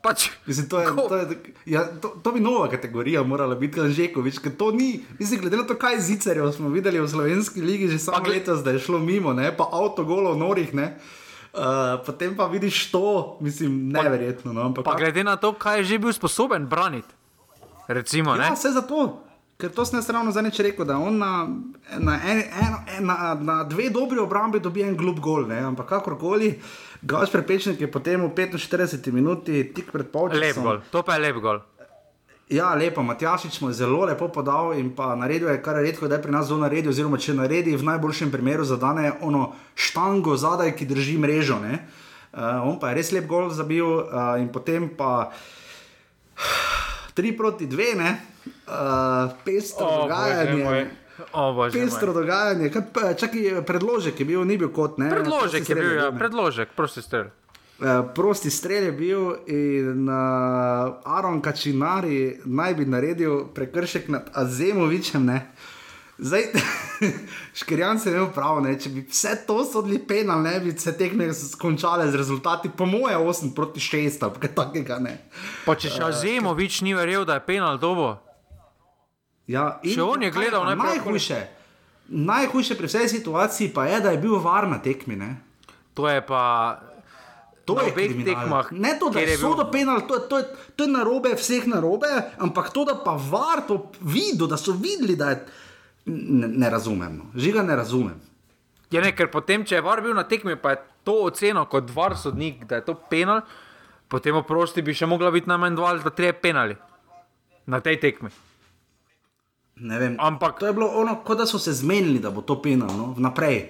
Pač, mislim, to, je, to, je, ja, to, to bi nova kategorija morala biti, že Žekovič, ker to ni, mislim, glede na to, kaj zicerjev smo videli v slovenski ligi, že samo letos, da je šlo mimo, ne? pa avto golo norih, ne. Uh, potem pa vidiš to, mislim, neverjetno. No? Pa, pa glede na to, kaj je že bil sposoben braniti. Recimo, ja, vse za to. Ker to sem jaz ravno neč rekel, da on na, na, en, en, na, na dve dobri obrambi dobi en glup gol, ne? ampak kakorkoli. Gaš prepečnik je potem v 45 minuti, tik pred polčasom. Lep gol, to pa je lep gol. Ja, lepo, Matjašič mu je zelo lepo podal in pa naredil je, kar redko, da je pri nas zelo naredil, oziroma če naredi v najboljšem primeru zadane ono štango zadaj, ki drži mrežo. Uh, on pa je res lep gol zabil uh, in potem pa 3 proti 2, uh, pestro oh, dogajanje. Pestro dogajanje, čakaj, predložek je bil, ni bil kot ne. Predložek je bil, ja, predložek, prosti strel. Uh, prosti strel je bil in uh, Aron Kačinari naj bi naredil prekršek nad Azemovičem. Ne? Zdaj, škirjan se je imel prav, ne? če bi vse to sodili penal, ne bi se tekme skončale z rezultati, po moje 8 proti 6, kaj takega ne. Pa če še Azemovič uh, ni verjel, da je penal dobo. Ja, Še on je gledal najhujše. Najhujše pri vsej situaciji pa je, da je bil varen na tekmi. Ne? To je pa. To je obeh tekmah. Ne to, da je bil... sodo penal, to, to, to je narobe, vseh narobe, ampak to, da pa var to videl, da so videli, da je. Ne, ne razumem. No. Žiga ne razumem. Je ne, ker potem, če je var bil na tekmi, pa je to oceno kot var sodnik, da je to penal, potem oprosti bi še mogla biti najmanj dva ali tri penali na tej tekmi. Ampak to je bilo ono, kot da so se zmenili, da bo to penal no? vnaprej.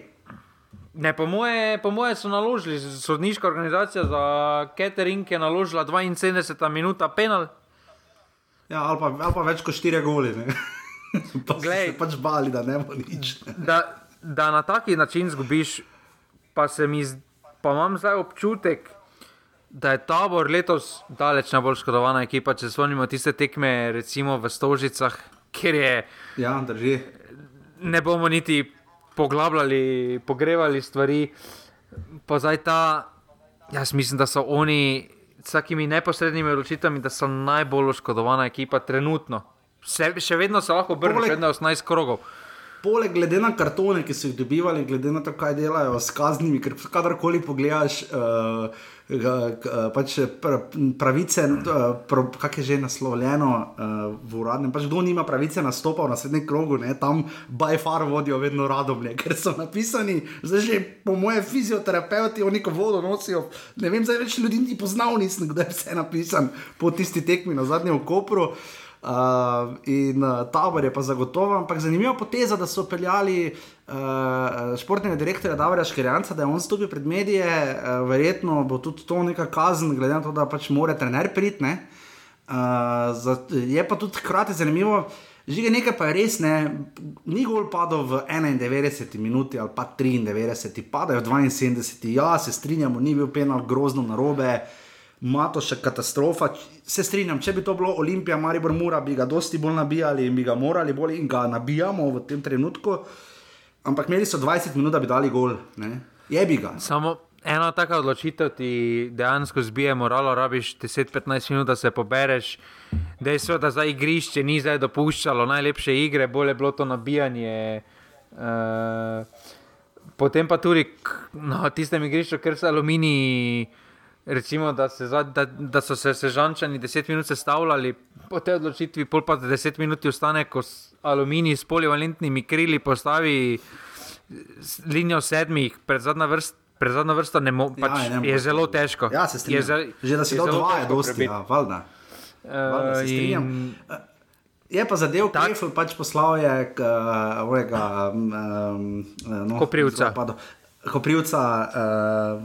Ne, po moje, po moje so naložili, sodniška organizacija za catering je naložila 72 minut penal. Ja, ali, pa, ali pa več kot 4 goli. pa Glej, se pač bali, da ne bo nič. da, da na taki način zgubiš, pa mi pa imam zdaj občutek, da je tabor letos daleč najbolj škodovana ekipa, če zvonimo tiste tekme, recimo v Stožicah, kjer je. Ja, drži. Ne bomo niti poglabljali, pogrevali stvari. Pa zdaj ta, jaz mislim, da so oni s takimi neposrednimi odločitvami, da so najbolj oškodovana ekipa trenutno. Se, še vedno se lahko obrne, še vedno je 18 krogov. Poleg glede na kartone, ki so jih dobivali, glede na to, kaj delajo s kaznimi, ker kadarkoli pogledaš, uh, pač pravice, uh, kako je že naslovljeno uh, v uradnem, pač kdo nima pravice nastopati v naslednjem krogu, ne, tam by far vodijo vedno radomlje, ker so napisani, zdaj že po moje fizioterapeuti, oni ko vodo nosijo. Ne vem, zdaj več ljudi ni poznal, nisem kdaj vse napisan po tisti tekmi na zadnjem kopru. Uh, in uh, tabor je pa zagotovo, ampak zanimiva poteza, da so peljali uh, športnega direktorja Davora Škirjanca, da je on stopil pred medije, uh, verjetno bo tudi to neka kazen, glede na to, da pač mora trener priti. Uh, je pa tudi hkrati zanimivo, že nekaj pa je res, ne, ni gol padal v 91 minuti ali pa 93, padajo v 72, ja, se strinjamo, ni bil penal grozno narobe. Uh, Mato še katastrofa. Se strinjam, če bi to bilo Olimpija, Maribor, Mura, bi ga dosti bolj nabijali in bi ga morali bolj in ga nabijamo v tem trenutku. Ampak imeli so 20 minut, da bi dali gol. Ne? Je bi ga. Samo ena taka odločitev ti dejansko zbije moralo, rabiš 10-15 minut, da se pobereš. Dejstvo, da za igrišče ni zdaj dopuščalo najlepše igre, bolje je bilo to nabijanje. Uh, potem pa tudi na no, tistem igrišču, ker so aluminiji. Recimo, da, se, da, da so se sežančani 10 minut sestavljali po tej odločitvi, pol pa 10 minut ostane, ko aluminij s polivalentnimi krili postavi linijo sedmih, pred zadnjo vrsto. Pred zadnjo vrsto ne mo, ja, pač ja, ne je zelo težko. Ja, se strinjam. Za, že da si to dva, je dosti, ja, valjda. Uh, in... Je pa zadev, ki je pač poslal je uh, ovega, um, no, Koprivca. Koprivca uh,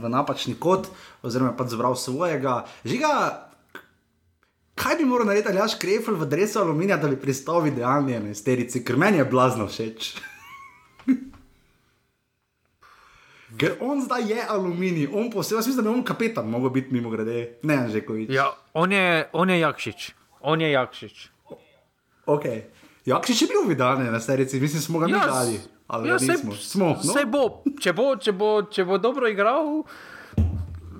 v napačni kot. Oziroma pač zbral svojega. Žiga, kaj bi moral narediti, ali aš krepel v drevesu aluminija, da bi pristal v idealni enesterici, ker meni je blazno všeč. Ker on zdaj je aluminij, on posebej, mislim, da bi on kapetan mogel biti mimo grede, ne že kovič. Ja, on je, on je Jakšič, on je Jakšič. Ok, Jakšič je bil v idealni enesterici, mislim, smo ga ja, videli. Ja, se, smo, no? se bo, če bo, če bo, če bo dobro igral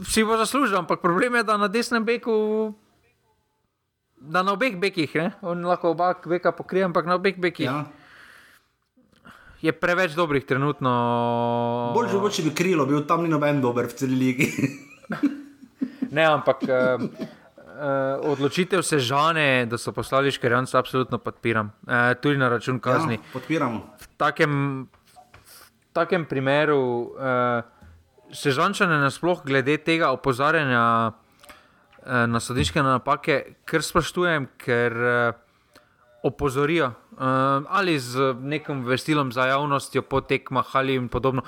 si bo zaslužil, ampak problem je, da na desnem beku, da na obeh bekih, ne? on lahko oba beka pokrije, ampak na obeh bekih. Ja. Je preveč dobrih trenutno. Bolj že bo, če bi krilo, bil tam ni noben dober v celi ligi. ne, ampak uh, uh, odločitev se žane, da so poslali škarjance, absolutno podpiram. Uh, tudi na račun kazni. Ja, podpiramo. Takem, takem primeru. Uh, sežančane nasploh glede tega opozarjanja eh, na sodiške napake, ker spoštujem, ker eh, opozorijo eh, ali z nekim vestilom za javnostjo po tekmah ali in podobno.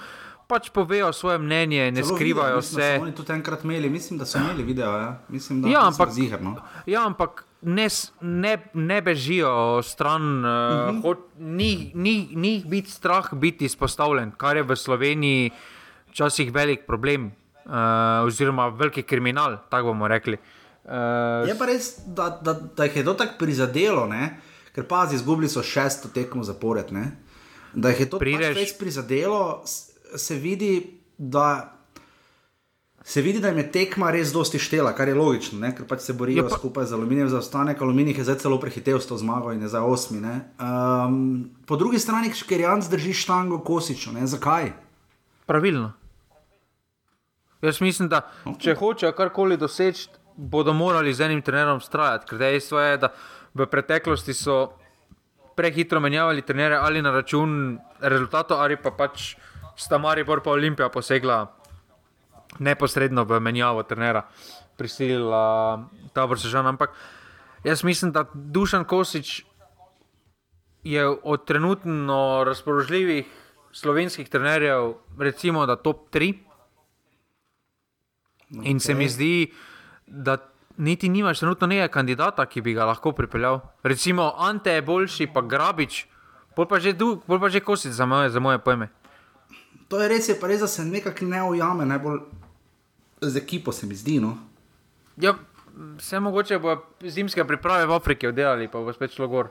Pač povejo svoje mnenje, ne Celo skrivajo video, se. Oni tudi enkrat imeli, mislim, da so imeli video. Ja, mislim, da ja, ampak, ziher, no? ja, ampak ne, ne, ne bežijo stran, uh -huh. uh, ni, ni, ni biti strah biti izpostavljen, kar je v Sloveniji včasih velik problem, uh, oziroma veliki kriminal, tako bomo rekli. Uh, je pa res, da, da, da jih je to tako prizadelo, ne? ker pazi, izgubili so šesto tekmo zapored. Ne? Da jih je to pač res prizadelo, se vidi, da. Se vidi, da jim je tekma res dosti štela, kar je logično, ne? ker pač se borijo pa... skupaj z aluminijem za ostanek. Aluminij je zdaj celo prehitev s to zmago in je za osmi. Um, po drugi strani, ker Jan zdrži štango kosičo, ne? zakaj? Pravilno. Jaz mislim, da če hočejo karkoli doseči, bodo morali z enim trenerom strajati. Ker dejstvo je, da v preteklosti so prehitro menjavali trenere ali na račun rezultatov, ali pa pač sta Maribor pa Olimpija posegla neposredno v menjavo trenera, prisilila ta vrsežan. Ampak jaz mislim, da Dušan Kosič je od trenutno razpoložljivih slovenskih trenerjev, recimo, da top 3. Okay. In se mi zdi, da niti nimaš trenutno nekaj kandidata, ki bi ga lahko pripeljal. Recimo Ante je boljši, pa Grabič, bolj pa že, bolj pa že kosic za moje, za moje pojme. To je res, je pa res, da se nekako ne ujame najbolj z ekipo, se mi zdi. No. Ja, vse mogoče bo zimske priprave v Afriki oddelali, pa bo spet šlo gor.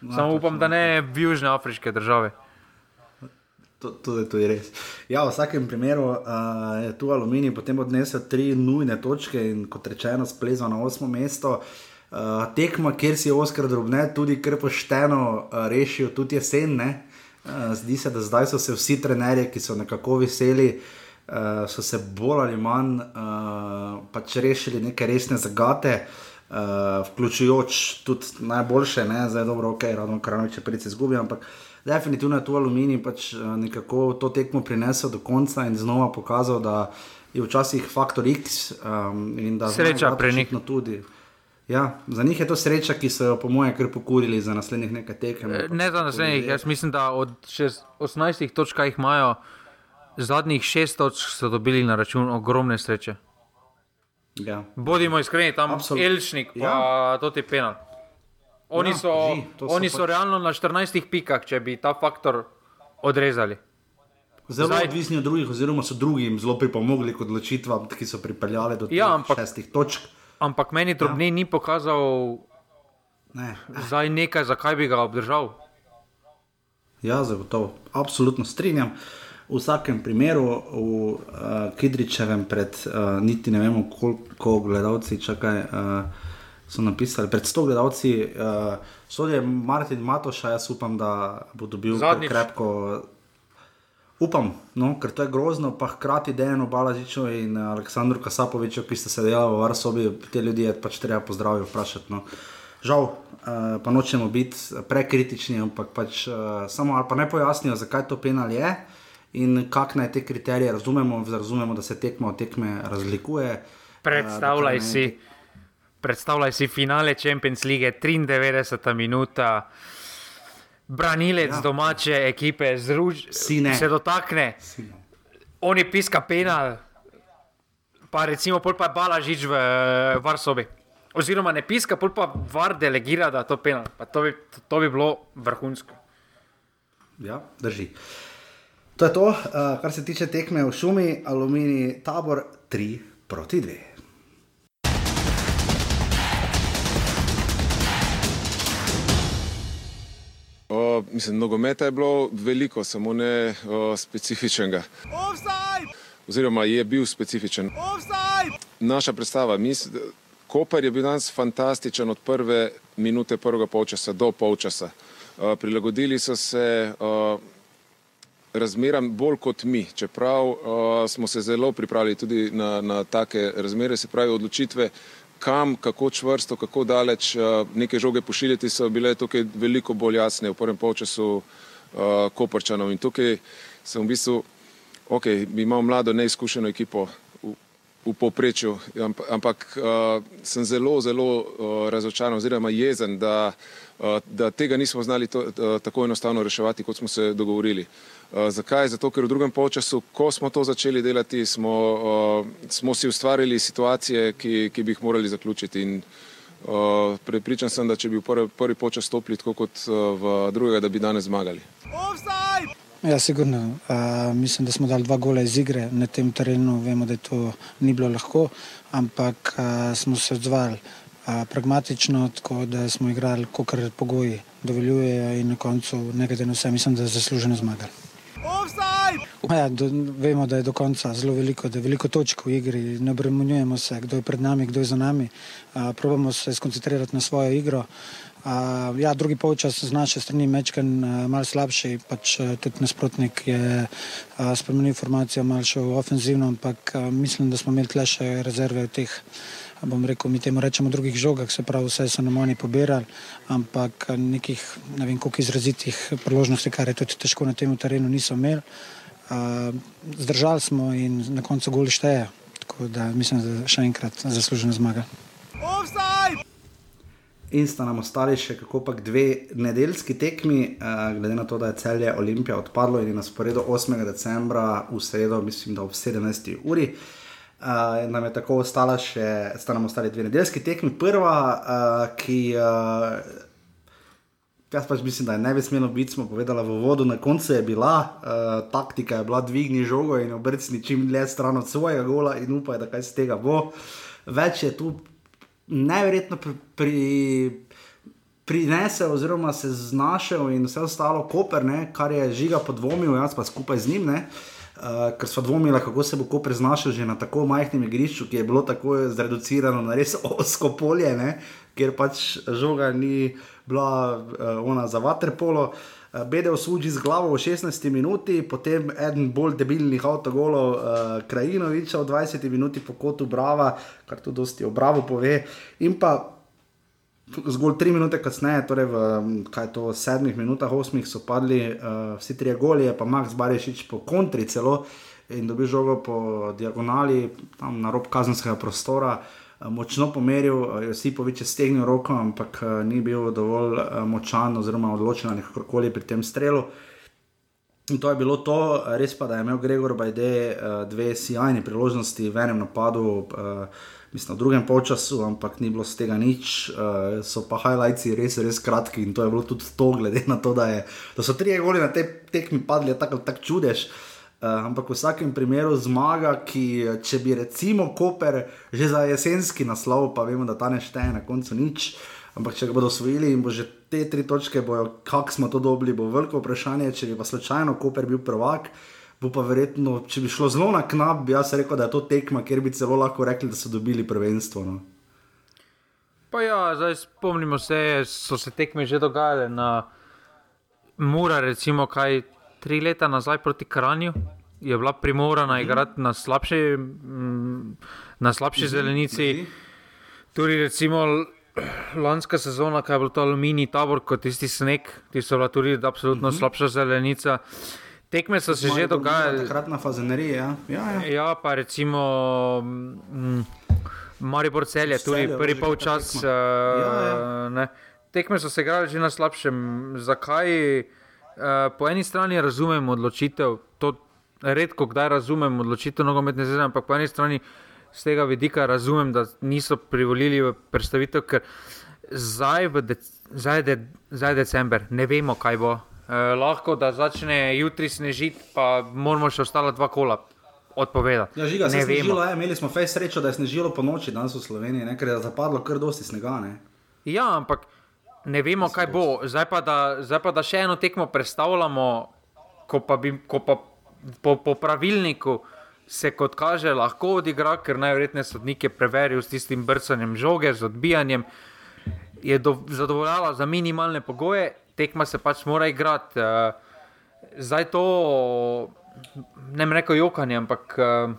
No, Samo upam, da ne v južne afriške države. To, to, to je res. Ja, v vsakem primeru uh, je tu aluminij potem odnesel tri nujne točke in kot rečeno, splezal na osmo mesto. Uh, tekma, kjer si Oskar drobne, tudi kar pošteno uh, rešil, tudi jesen. Uh, zdi se, da zdaj so se vsi trenerji, ki so nekako veseli, uh, so se bolj ali manj uh, pač rešili neke resne zagate. Uh, vključujoč tudi najboljše, ne? zdaj dobro, ok, ravno kar noče priti izgubiti, ampak definitivno je tu aluminij pač nekako to tekmo prinesel do konca in znova pokazal, da je včasih faktor X um, in da sreča pri njih tudi. Ja, za njih je to sreča, ki so jo, po mojem, kar pokurili za naslednjih nekaj tekem. Ne za naslednjih, jaz mislim, da od 18 točk, ki jih imajo, zadnjih 6 točk so dobili na račun ogromne sreče. Ja. Bodimo iskreni, tam je Elšnik, pa ja. to ti penal. Oni, ja, so, ži, oni so, so pač... realno na 14 pikah, če bi ta faktor odrezali. Zelo Zdaj, odvisni od drugih, oziroma so drugim zelo pripomogli k odločitvam, ki so pripeljali do ja, ampak, šestih točk. Ampak meni drobni ja. ni pokazal ne. zdaj nekaj, zakaj bi ga obdržal. Ja, zagotovo, absolutno strinjam. V vsakem primeru, v uh, Kidričevem, pred uh, niti ne vemo, koliko gledalci čakajo. Uh, so napisali, pred 100 gledalci, uh, sodijo Martin Matoša, jaz upam, da bo dobil Zadnjič. krepko. Upam, no, ker to je grozno, pa hkrati Dejano Balažiču in Aleksandru Kasapoviču, ki ste se delali v Varsobi, te ljudi je pač treba pozdraviti, vprašati. No. Žal, uh, pa nočemo biti prekritični, ampak pač, uh, samo ali pa ne pojasnijo, zakaj to penal je in kakšne te kriterije razumemo, razumemo, da se tekmo od tekme razlikuje. Predstavljaj uh, si. Predstavljaj si finale Champions League, 93 minuta, branilec ja. domače ekipe, zruž, se dotakne, Sine. oni piska penal, pa recimo pol pa balažič v Varsobi. Oziroma ne piska, pol pa var delegira, da to penal. To bi, to bi bilo vrhunsko. Ja, drži. To je to, uh, kar se tiče tekme v šumi, aluminij, tabor 3 proti 2. O, mislim, nogometa je bilo veliko, samo ne o, specifičnega. Oziroma je bil specifičen. Naša predstava, mis, Koper je bil danes fantastičen od prve minute prvega polčasa do polčasa. O, prilagodili so se o, razmeram bolj kot mi, čeprav o, smo se zelo pripravili tudi na, na take razmere, se pravi odločitve kam, kako čvrsto, kako daleč uh, neke žoge pošiljati, so bile tukaj veliko bolj jasne v prvem polčasu uh, Koprčanov. In tukaj sem v bistvu, ok, imamo mlado, neizkušeno ekipo v, v povprečju, ampak uh, sem zelo, zelo uh, razočaran oziroma jezen, da, uh, da tega nismo znali to, uh, tako enostavno reševati, kot smo se dogovorili. Eh, zakaj? Zato, ker v drugem polčasu, ko smo to začeli delati, smo, uh, smo si ustvarili situacije, ki, ki bi jih morali zaključiti. In, uh, prepričan sem, da če bi v prvi, prvi polčas stopili tako kot uh, v drugega, da bi danes zmagali. Ja, sigurno. Uh, mislim, da smo dali dva gola iz igre na tem terenu. Vemo, da to ni bilo lahko, ampak uh, smo se odzvali uh, pragmatično, tako da smo igrali, kot pogoji dovoljujejo in na koncu, nekaj na vse, mislim, da je zasluženo zmagali. Ja, do, vemo, da je do konca zelo veliko, da je veliko točk v igri, ne obremenjujemo se, kdo je pred nami, kdo je za nami. Uh, probamo se skoncentrirati na svojo igro. Uh, ja, drugi polčas z naše strani mečken uh, mal slabši, pač tudi nasprotnik je uh, spremenil informacijo, mal šel ofenzivno, ampak uh, mislim, da smo imeli tle še rezerve v teh bom rekel, mi temu rečemo drugih žogah, se pravi, vse so nam oni pobirali, ampak nekih, ne vem, koliko izrazitih priložnosti, kar je tudi težko na tem terenu, niso imeli. Uh, zdržali smo in na koncu goli šteje, tako da mislim, da še enkrat zaslužena zmaga. In sta nam ostali še kako pa dve nedeljski tekmi, uh, glede na to, da je celje Olimpija odpadlo in je na sporedu 8. decembra v sredo, mislim, da ob 17. uri. Uh, Uh, nam je tako ostala še, sta nam ostali dve nedeljski tekmi. Prva, uh, ki uh, Jaz pač mislim, da je ne bi smelo biti, smo povedali v vodu, na koncu je bila uh, taktika, je bila dvigni žogo in obrcni čim dlje stran od svojega gola in upaj, da kaj z tega bo. Več je tu neverjetno pri, pri, prinesel, oziroma se znašel in vse ostalo, koper, ne, kar je žiga podvomil, jaz pa skupaj z njim. Ne. Uh, ker so dvomili, kako se bo Koper znašel že na tako majhnem igrišču, ki je bilo tako zreducirano na res osko polje, ne, kjer pač žoga ni bila uh, ona za vaterpolo. Uh, Bedel služi z glavo v 16 minuti, potem eden bolj debilnih avtogolov, uh, Krajinoviča v 20 minuti po kotu Brava, kar tudi dosti o Bravo pove. In pa zgolj 3 minute kasneje, torej v to, 7 minutah, 8 so padli uh, vsi tri goli, pa Max Barešič po kontri celo in dobil žogo po diagonali, tam na rob kazenskega prostora. Uh, močno pomeril, Josipovič je stegnil roko, ampak ni bil dovolj močan oziroma odločen ali kakorkoli pri tem strelu. In to je bilo to, res pa, da je imel Gregor Bajde dve sjajni priložnosti v enem napadu, mislim, v drugem polčasu, ampak ni bilo z tega nič. So pa highlights res, res kratki in to je bilo tudi to, glede na to, da, je, da so tri goli na tej tekmi padli, tako tak čudež. Uh, ampak v vsakem primeru zmaga, ki če bi recimo Koper že za jesenski naslov, pa vemo, da ta ne šteje na koncu nič. Ampak če ga bodo osvojili in bo že te tri točke, bojo, kako smo to dobili, bo veliko vprašanje. Če bi pa slučajno Koper bil prvak, bo pa verjetno, če bi šlo zelo na knap, bi jaz rekel, da je to tekma, kjer bi celo lahko rekli, da so dobili prvenstvo. No. Pa ja, zdaj spomnimo se, so se tekme že dogajale na Mura, recimo kaj tri leta nazaj proti Kranju, je bila primorana mm. igrati na slabši, mm, na slabši mm. zelenici. Tudi recimo lanska sezona, kaj je bilo to aluminij tabor, kot tisti sneg, ti so bila tudi absolutno mm -hmm. slabša zelenica. Tekme so se že dogajale. Takrat na fazeneriji, ja. Ja, ja. ja, pa recimo. Mm, Maribor cel je tudi prvi polčas. Uh, ja, ja. Tekme so se igrali že na slabšem. Zakaj? Eh, po eni strani razumem odločitev, to redko kdaj razumem odločitev nogometne zveze, ampak po eni strani z tega vidika razumem, da niso privolili v predstavitev, ker zdaj, de, zdaj, de, zdaj december, ne vemo, kaj bo. Eh, lahko da začne jutri snežiti, pa moramo še ostala dva kola. Odpovedati. Ja, žiga, ne. Snežilo, je, imeli smo fej srečo, da je snežilo po noči danes v Sloveniji, ne, ker je zapadlo kar dosti snega. Ne. Ja, ampak Ne vemo, kaj bo. Zdaj pa, da, zdaj pa da še eno tekmo predstavljamo, ko pa, bi, ko pa po, po pravilniku se kot kaže lahko odigra, ker najverjetneje sodnik je preveril s tistim brcanjem žoge, z odbijanjem. Je do, zadovoljala za minimalne pogoje, tekma se pač mora igrati. Uh, zdaj to, ne vem, reko jokanje, ampak uh,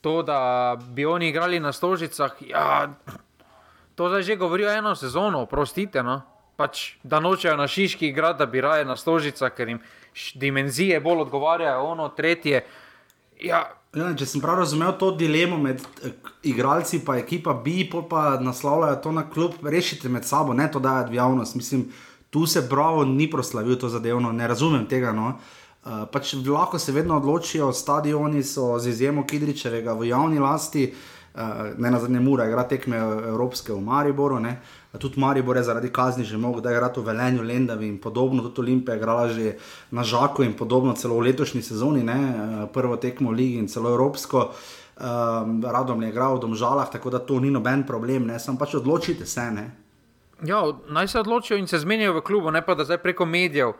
to, da bi oni igrali na stožicah. Ja, To zdaj že govorijo eno sezono, prostite. No? Pač, da nočejo na Šiški igrati, da bi raje na Stožicah, ker jim dimenzije bolj odgovarjajo, ono tretje. Ja. Ja, če sem prav razumel to dilemo med eh, igralci in ekipa B, pa naslavljajo to na klub, rešite med sabo, ne to dajati v javnost. Mislim, tu se Bravo ni proslavil to zadevno, ne razumem tega. No. Uh, pač lahko se vedno odločijo, stadioni so z izjemo Kidričevega v javni lasti. Uh, ne na zadnje mura, igra tekme Evropske v Mariboru. Ne. Tudi Maribor je zaradi kazni že mogel, da je igral v Velenju, Lendavi in podobno. Tudi Olimpija je igrala že na Žaku in podobno, celo v letošnji sezoni, ne. Eh, prvo tekmo v Ligi in celo Evropsko. Um, radom je igral v Domžalah, tako da to ni noben problem, ne. sam pač odločite se. Ne. Ja, naj se odločijo in se zmenijo v klubu, ne pa da zdaj preko medijev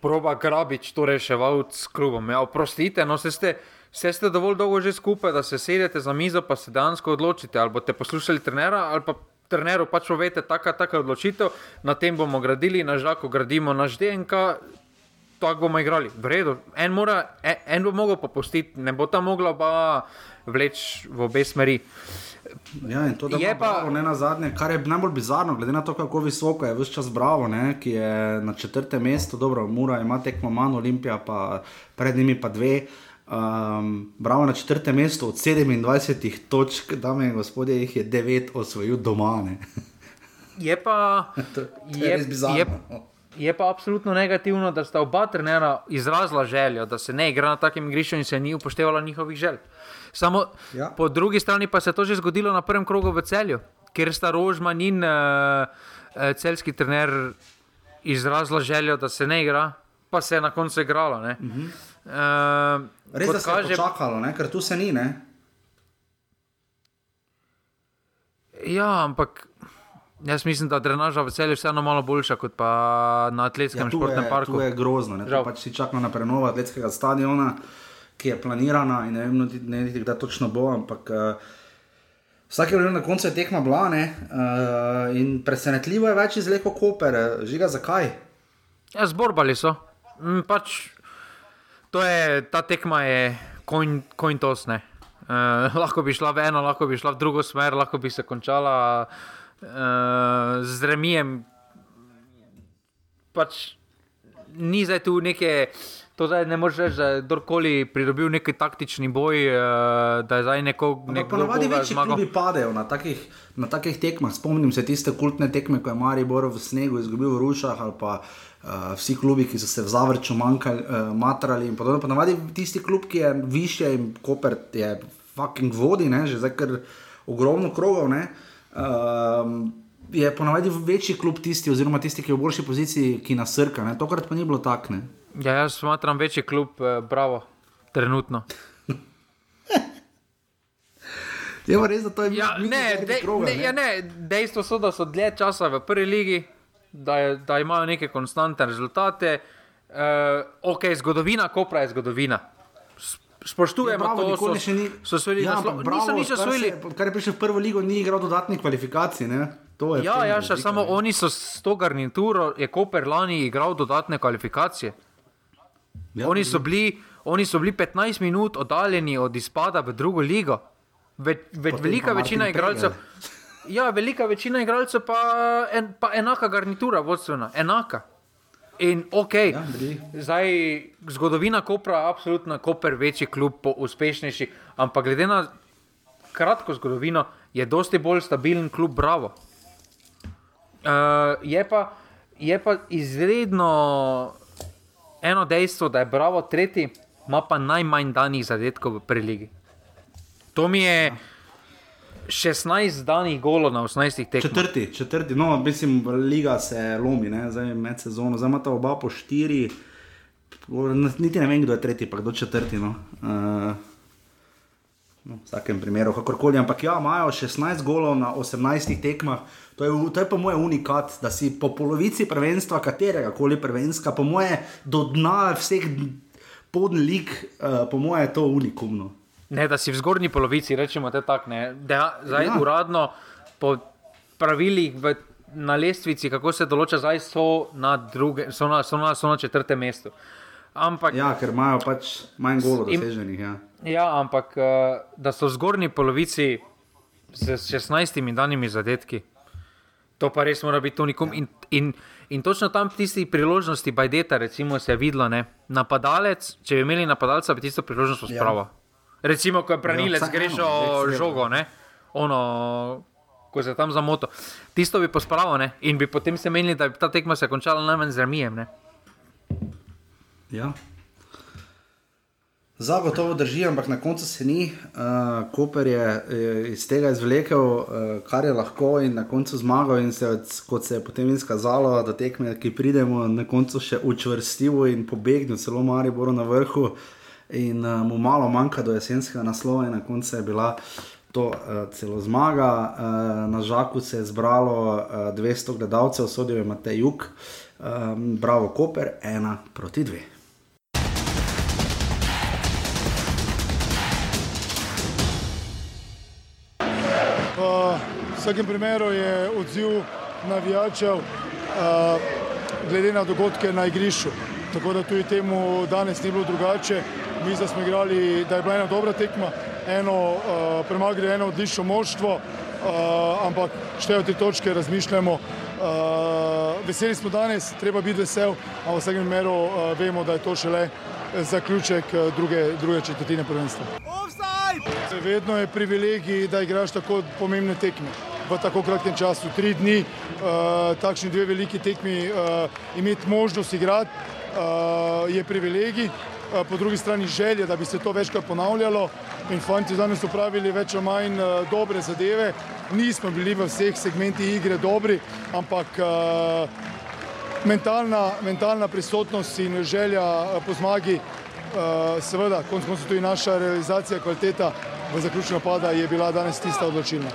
proba grabič to reševati s klubom. Ja, oprostite, no se ste. Vse ste dovolj dolgo že skupaj, da se sedete za mizo, pa se dejansko odločite. Ali boste poslušali trenera, ali pa treneru pač povete, taka, taka odločitev, na tem bomo gradili, na žaku gradimo naš DNK, tako bomo igrali. V redu, en, mora, en, en bo mogel popustiti, ne bo ta mogla pa vleči v obe smeri. Ja, in to je pa bravo, ne na zadnje, kar je najbolj bizarno, glede na to, kako visoko je vse čas Bravo, ne, ki je na četrtem mestu, dobro, Mura ima tekmo manj, Olimpija pa pred njimi pa dve. Um, bravo na četrtem mestu od 27 točk, dame in gospodje, jih je 9 osvojil doma. Ne? Je pa, je, je, je, je pa absolutno negativno, da sta oba trenera izrazila željo, da se ne igra na takem igrišču in se ni upoštevala njihovih želj. Samo ja. po drugi strani pa se je to že zgodilo na prvem krogu v celju, kjer sta Rožman in uh, celski trener izrazila željo, da se ne igra, pa se je na koncu igralo. Uh -huh. uh, Res da se je čakalo, ne? ker tu se ni. Ne? Ja, ampak jaz mislim, da drenaža v celju vseeno malo boljša kot pa na atletskem ja, športnem parku. To je grozno, ne pač si čakamo na prenovo atletskega stadiona, ki je planirana in ne vem, ne vem, kdaj točno bo, ampak. Uh, Vsak je bil na koncu tekma blane uh, in presenetljivo je več izleko koper, žiga zakaj? Ja, zborbali so. Mm, pač, je, ta tekma je kojn tosne. Uh, lahko bi šla v eno, lahko bi šla v drugo smer, lahko bi se končala uh, z remijem. Pač, ni zdaj tu neke. To zdaj ne moreš reči, da je kdorkoli pridobil neki taktični boj, uh, da je zdaj neko. Ponovadi večji klubi padejo na takih, na takih tekmah. Spomnim se tiste kultne tekme, ko je Maribor v snegu izgubil v Rušah ali pa uh, vsi klubi, ki so se v zavrču manjkali, uh, matrali in podobno. Ponovadi tisti klub, ki je više in koper je fucking vodi, ne? že zdaj kar ogromno krogov. Uh, je ponovadi večji klub tisti, oziroma tisti, ki je v boljši poziciji, ki nasrka. Ne? Tokrat pa ni bilo tako. Ja, jaz smatram večji klub, eh, bravo, trenutno. Je pa res, da to je ja, ne, de, kroga, ne, ne? Ja, ne, dejstvo so, da so dlje časa v prvi ligi, da, je, da imajo neke konstantne rezultate. Uh, ok, zgodovina, kopra je zgodovina. Spoštujemo ja, to, da so, so se ja, nič osvojili. Kar je prišel v prvo ligo, ni igral dodatnih kvalifikacij. Ne? Ja, ja, še samo oni so s to garnituro, je Koper lani igral dodatne kvalifikacije. Ja, oni, so bili, oni so bili 15 minut oddaljeni od izpada v drugo ligo. Ve, ve, velika večina igralcev. Ja, velika večina igralcev pa, en, pa enaka garnitura, vodstvena, enaka. In ok, ja, zdaj zgodovina Kopra absolutno Koper, večji klub, uspešnejši, ampak glede na kratko zgodovino je dosti bolj stabilen klub, bravo. Uh, je, pa, je pa izredno eno dejstvo, da je Bravo tretji, ima pa najmanj danih zadetkov v preligi. To mi je 16 danih golo na 18 tekmah. Četrti, četrti, no, mislim, liga se lomi, ne? zdaj med sezono, zdaj imata oba po štiri, niti ne vem, kdo je tretji, pa kdo četrti. No. Uh, No, v vsakem primeru, kakorkoli. Ampak ja, imajo 16 golov na 18 tekmah. To je, to je po mojem unikat, da si po polovici prvenstva, katerega koli prvenstva, po mojem, do dna vseh podlik, uh, po mojem, je to unikumno. Ne, da si v zgornji polovici, rečemo te tako, da zdaj ja. uradno po pravilih v, na lestvici, kako se določa, zdaj so na, druge, so na, so na, so na četrtem mestu. Ampak, ja, ker imajo pač manj golov doseženih. Ja. ja, ampak uh, da so v zgornji polovici z 16 danimi zadetki. To pa res mora biti unikum. Ja. In, in, in točno tam tisti priložnosti, bajdeta, recimo, se je videlo, ne? napadalec, če bi imeli napadalca, bi tisto priložnost spravil. Ja. Recimo, ko je branilec, ja, greš o žogo, ne? ono, ko se tam zamoto. Tisto bi pospravil in bi potem se menili, da bi ta tekma se končala najmanj z remijem. Ja. Zagotovo drži, ampak na koncu se ni. Uh, Koper je, je iz tega izvlekel, uh, kar je lahko, in na koncu zmagal. In se, kot se je potem izkazalo, da tekme, ki pridemo, na koncu še učvrstil in pobegnil, celo Maribor na vrhu. In uh, mu malo manjka do jesenskega naslova, in na koncu je bila to uh, celo zmaga. Uh, na Žaku se je zbralo uh, 200 gledalcev, sodijo imate jug, um, bravo, Koper, ena proti dve. vsakem primeru je odziv navijačev glede na dogodke na igrišču. Tako da tudi temu danes ni bilo drugače. Mi smo igrali, da je bila ena dobra tekma, eno premagali eno odlično moštvo, ampak štejo te točke, razmišljamo. Veseli smo danes, treba biti vesel, a v vsakem primeru vemo, da je to šele zaključek druge, druge četrtine prvenstva. Vedno je privilegij, da igraš tako pomembne tekme v tako kratkem času, tri dni, uh, takšni dve veliki tekmi, uh, imeti možnost igrati uh, je privilegij, uh, po drugi strani želje, da bi se to večkrat ponavljalo. In fanti danes so pravili več ali manj dobre zadeve. Nismo bili v vseh segmentih igre dobri, ampak mentalna, mentalna prisotnost in želja po zmagi, seveda, konc koncev tudi naša realizacija, kvaliteta v zaključku napada je bila danes tista odločilna.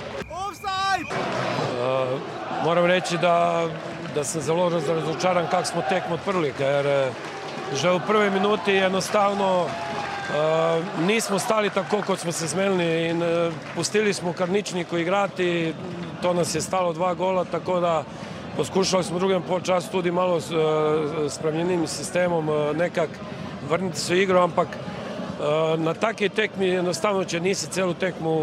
Uh, moram reči, da, da sem zelo razočaran, kako smo tekmo odprli, ker že v prvi minuti enostavno uh, nismo stali tako, kot smo se zmenili in uh, pustili smo karničniku igrati, to nas je stalo dva gola, tako da poskušali smo v drugem polčasu tudi malo s uh, spremenjenim sistemom uh, nekako vrniti se v igro, ampak uh, na taki tekmi enostavno, če nisi celo tekmo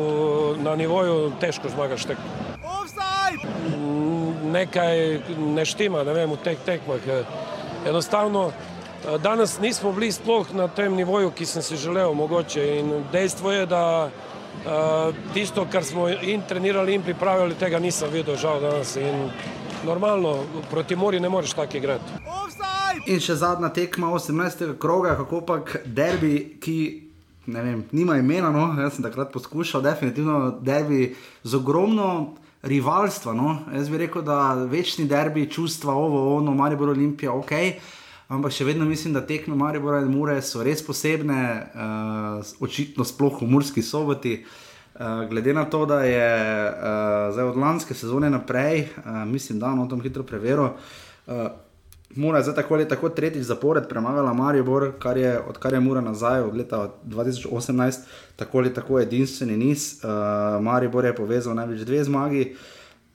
na nivoju, težko zmagaš tekmo. Nekaj ne štima, ne vem, v teh tekmah. Enostavno, danes nismo bili sploh na tem nivoju, ki sem si želel mogoče in dejstvo je, da uh, tisto, kar smo in trenirali in pripravljali, tega nisem videl žal danes in normalno, proti mori ne moreš tako igrati. In še zadnja tekma 18. kroga, kako pa derbi, ki ne vem, nima imena, no, jaz sem takrat poskušal, definitivno derbi z ogromno rivalstva. No. Jaz bi rekel, da večni derbi, čustva, ovo, ono, Maribor Olimpija, ok. Ampak še vedno mislim, da tekme Maribora in Mure so res posebne, uh, očitno sploh v Murski soboti. Uh, glede na to, da je uh, od lanske sezone naprej, uh, mislim, da no, tam hitro preveril, uh, Mura je zdaj tako ali tako tretjič zapored premagala Maribor, kar je, odkar je Mura nazaj od leta 2018, tako ali tako edinstveni niz. Uh, Maribor je povezal največ dve zmagi.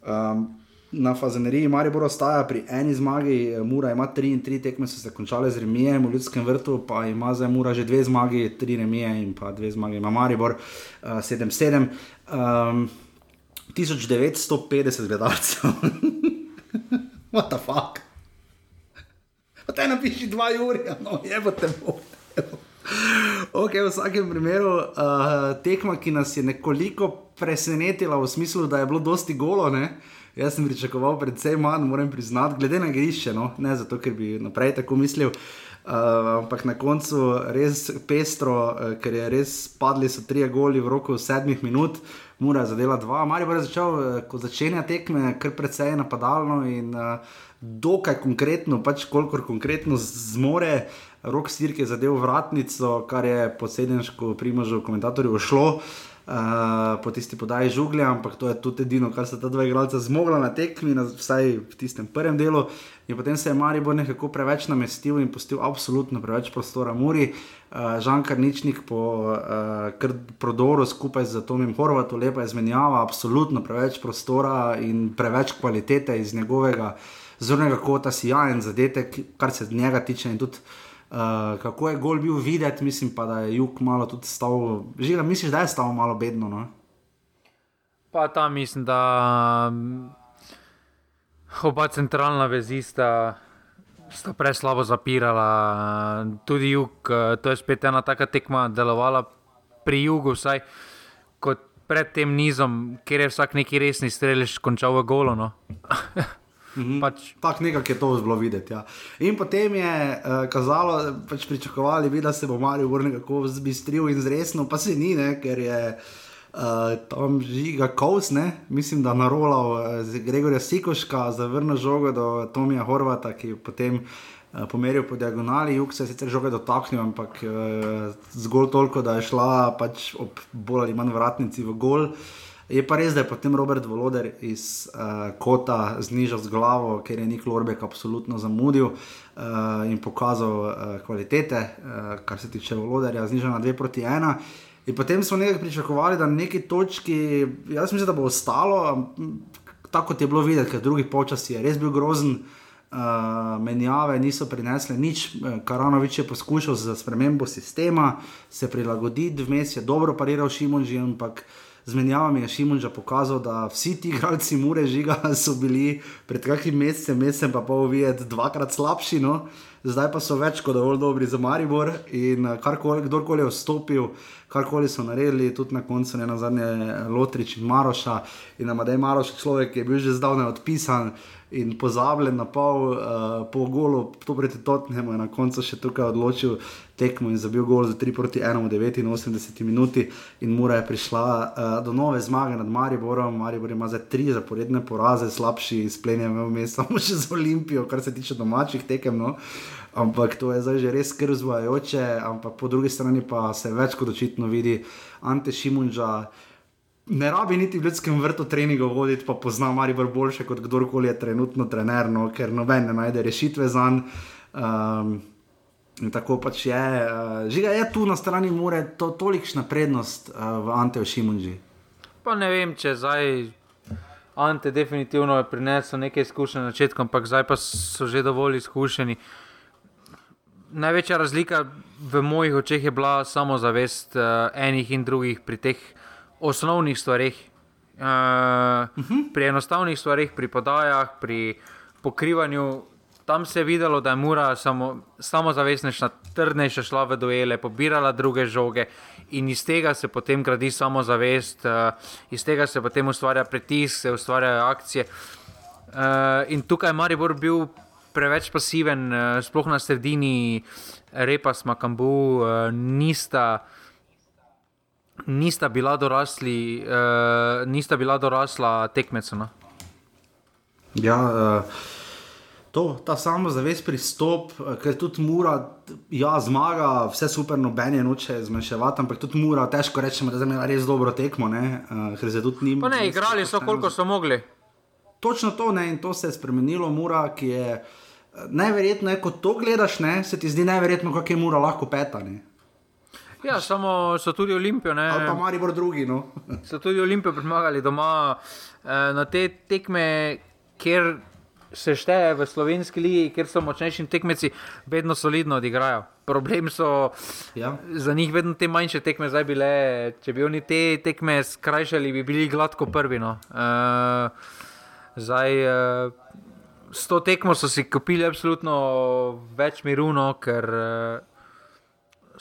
Um, na Fazeneriji Maribor ostaja pri eni zmagi, Mura ima tri in tri tekme, so se končale z remijem v Ljudskem vrtu, pa ima zdaj Mura že dve zmagi, tri remije in pa dve zmagi ima Maribor, 7-7. Uh, um, 1950 gledalcev. What the fuck? Pa te napiši dva Jurija, no je bo te motil. Ok, v vsakem primeru uh, tekma, ki nas je nekoliko presenetila, v smislu, da je bilo dosti golo. Ne? Jaz sem pričakoval predvsem manj, moram priznati, glede na grišče, no? ne zato, ker bi naprej tako mislil. Uh, ampak na koncu res pestro, uh, ker je res padli so tri goli v roku sedmih minut, mora zadela dva. Mari bo začel, uh, ko začenja tekme, kar precej napadalno in uh, dokaj konkretno, pač koliko konkretno zmore. Rok Sirk je zadev vratnico, kar je po sedemšku primožu komentatorju šlo. Uh, po tisti podaji žuglja, ampak to je tudi edino, kar sta ta dva igralca zmogla na tekmi, na, vsaj v tistem prvem delu. In potem se je Maribor nekako preveč namestil in postil absolutno preveč prostora Muri. Uh, Žan Karničnik po uh, prodoru skupaj z Tomim Horvatom, lepa izmenjava, absolutno preveč prostora in preveč kvalitete iz njegovega uh, zornega kota sijajen zadetek, kar se njega tiče. In tudi uh, kako je gol bil videti, mislim pa, da je jug malo tudi stal. Že misliš, da je stal malo bedno. No? Pa tam mislim, da mm, oba centralna vezista. Sta preslabo zapirala, tudi jug, eh, to je spet ena taka tekma, delovala pri jugu, vsaj kot pred tem nizom, kjer je vsak neki resni strelj, končal v golo. No. Mhm. Pač. Tako nekako je to bilo videti. Ja. In potem je uh, kazalo, pač pričakovali bi, da se bo Marijo vrnil tako zbistril in zresno, pa se ni, ne, ker je uh, tam žiga ne, mislim, da narolal uh, Gregorja Sikoška, zavrnil žogo do Tomija Horvata, ki je potem uh, pomeril po diagonali, jug se je sicer žoge dotaknil, ampak uh, zgolj toliko, da je šla pač ob bolj ali manj vratnici v gol. Uh, Je pa res, da je potem Robert Voloder iz uh, kota znižal z glavo, ker je Nik Lorbek absolutno zamudil uh, in pokazal uh, kvalitete, uh, kar se tiče Voloderja, znižal na 2 proti 1. In potem smo nekaj pričakovali, da na neki točki, jaz mislim, da bo ostalo, tako kot je bilo videti, ker drugi počasi je res bil grozen. Uh, menjave niso prinesle nič, Karanovič je poskušal za spremembo sistema, se prilagoditi, vmes je dobro pariral Šimunži, ampak uh, z menjavami je Šimon že pokazal, da vsi ti igralci Mure žiga so bili pred kakšnim mesecem, mesecem pa pol videti dvakrat slabši. No? zdaj pa so več kot dovolj dobri za Maribor in uh, karkoli, kdorkoli je vstopil, karkoli so naredili, tudi na koncu ne na zadnje Lotrič in Maroša in da je Maroš človek, ki je bil že zdavnaj odpisan in pozabljen na pol, uh, po golu, to proti Tottenhamu je na koncu še tukaj odločil tekmo in zabil gol za 3 proti 1 v 89 minuti in mora je prišla uh, do nove zmage nad Mariborom. Maribor ima zdaj tri zaporedne poraze, slabši izplenjen v mestu, samo še z Olimpijo, kar se tiče domačih tekem. No. Ampak to je zdaj že res skrzvajoče, ampak po drugi strani pa se več kot očitno vidi Ante Šimunča ne rabi niti v ljudskem vrtu treningov voditi, pa pozna Maribor boljše kot kdorkoli je trenutno trener, no, ker noben ne najde rešitve za njim. Um, in tako pač je. Uh, žiga je tu na strani Mure, to je tolikšna prednost uh, v Anteju Šimunži. Pa ne vem, če zdaj. Ante definitivno je prinesel nekaj izkušenj na začetku, ampak zdaj pa so že dovolj izkušeni. Največja razlika v mojih očeh je bila samo zavest uh, enih in drugih pri teh osnovnih stvareh, uh, uh -huh. pri enostavnih stvareh, pri podajah, pri pokrivanju. Tam se je videlo, da je Mura samo, samo zavestnejša, trdnejša šla v duele, pobirala druge žoge in iz tega se potem gradi samo zavest, uh, iz tega se potem ustvarja pritisk, se ustvarjajo akcije. Uh, in tukaj je Maribor bil preveč pasiven, uh, sploh na sredini, repa smakambu, uh, nista nista bila dorasli, uh, nista bila dorasla tekmecu. No? Ja, uh, to, ta samozavest pristop, uh, ker tudi mora, ja, zmaga, vse super, noben je noče zmanjševati, ampak tudi mora, težko rečemo, da je imela res dobro tekmo, uh, ker se tudi njim. Pa ne, igrali so, koliko so mogli. Točno to, ne, in to se je spremenilo, mora, ki je. Najverjetneje, ko to gledaš, ne, se ti zdi najverjetneje, kako je mura lahko petani. Ja, samo so tudi Olimpijo. Ne, Ali pa mari bolj drugi. No. so tudi Olimpijo premagali doma eh, na te tekme, kjer se šteje v slovenski ligi, kjer so močnejši tekmeci, vedno solidno odigrajo. Problem so ja. za njih vedno te manjše tekme zdaj bile. Če bi oni te tekme skrajšali, bi bili gladko prvi. No. Uh, zdaj, uh, s to tekmo so si kupili absolutno več miruno, ker. Uh,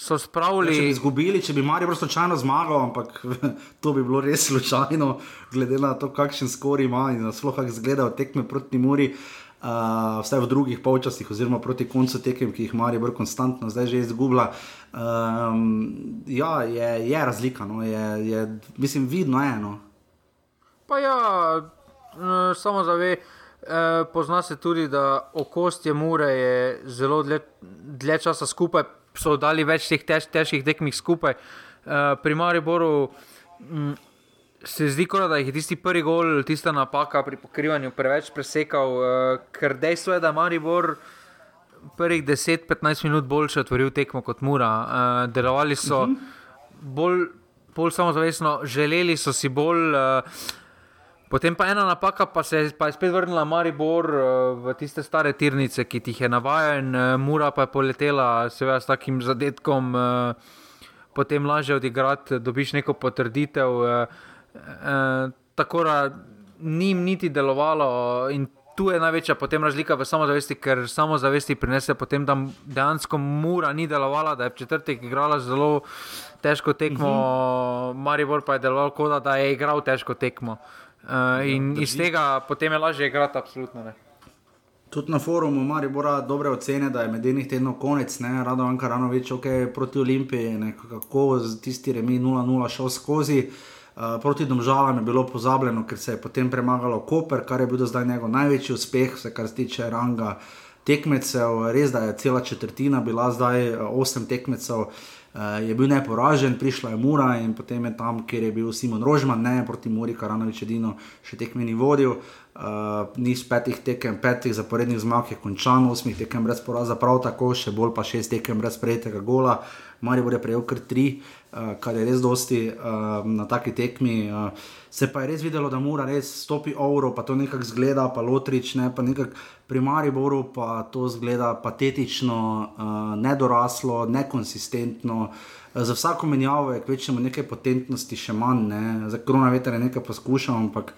so spravili. Če bi izgubili, če bi Marijo slučajno zmagal, ampak to bi bilo res slučajno, glede na to, kakšen skor ima in sploh kako izgledajo tekme proti Muri. Uh, vse v drugih polčasih, oziroma proti koncu tekem, ki jih Marijo bolj konstantno zdaj že izgublja. Um, ja, je, je razlika, no, je, je, mislim, vidno je eno. Pa ja, samo zave. Eh, pozna se tudi, da okostje Mure je zelo dlje, dlje časa skupaj, so dali več teh tež, težkih tekmih skupaj. Uh, pri Mariboru um, se zdi, kot da je tisti prvi gol, tista napaka pri pokrivanju preveč presekal, uh, ker dejstvo je, da Maribor prvih 10-15 minut boljše otvoril tekmo kot Mura. Uh, delovali so uh mhm. -huh. bolj, bolj samozavestno, želeli so si bolj. Uh, Potem pa ena napaka, pa se pa je spet vrnila Maribor uh, v tiste stare tirnice, ki ti jih je navajal, in uh, Mura pa je poletela, seveda s takim zadetkom, uh, potem lažje odigrati, dobiš neko potrditev. Tako da ni jim niti delovalo. In tu je največja razlika v samozavesti, ker samozavesti prinese potem, da dejansko Mura ni delovala, da je v četrtek igrala zelo težko tekmo, uh mhm. -huh. Maribor pa je deloval kot da je igral težko tekmo. Uh, in ja, iz tega potem je lažje igrati, absolutno ne. Tudi na forumu ima Ribora dobre ocene, da je medenih tednov konec, ne rado kar več, ok, proti Olimpiji, nekako z tisti remi 0-0 šel skozi. Uh, proti domžalam je bilo pozabljeno, ker se je potem premagalo Koper, kar je bil zdaj njegov največji uspeh, vse kar se tiče ranga tekmecev. Res da je cela četrtina bila zdaj osem tekmecev. Uh, je bil neporažen, prišla je Mura in potem je tam, kjer je bil Simon Rožman, ne proti Muri, kar Ranovič edino še tekmeni vodil. Uh, Niz petih tekem, petih zaporednih zmag je končan, osmih tekem brez poraza, prav tako, še bolj pa šest tekem brez prejetega gola. Marijo je prejel kar tri, uh, kar je res dosti uh, na taki tekmi. Uh, se pa je res videlo, da mora res stopi ovro, pa to nekako zgleda, pa lotrič, ne, pa nekako pri Mariboru pa to zgleda patetično, uh, nedoraslo, nekonsistentno. Za vsako menjavo je kvečemo nekaj potentnosti, še manj, ne. za korona veter je nekaj poskušal, ampak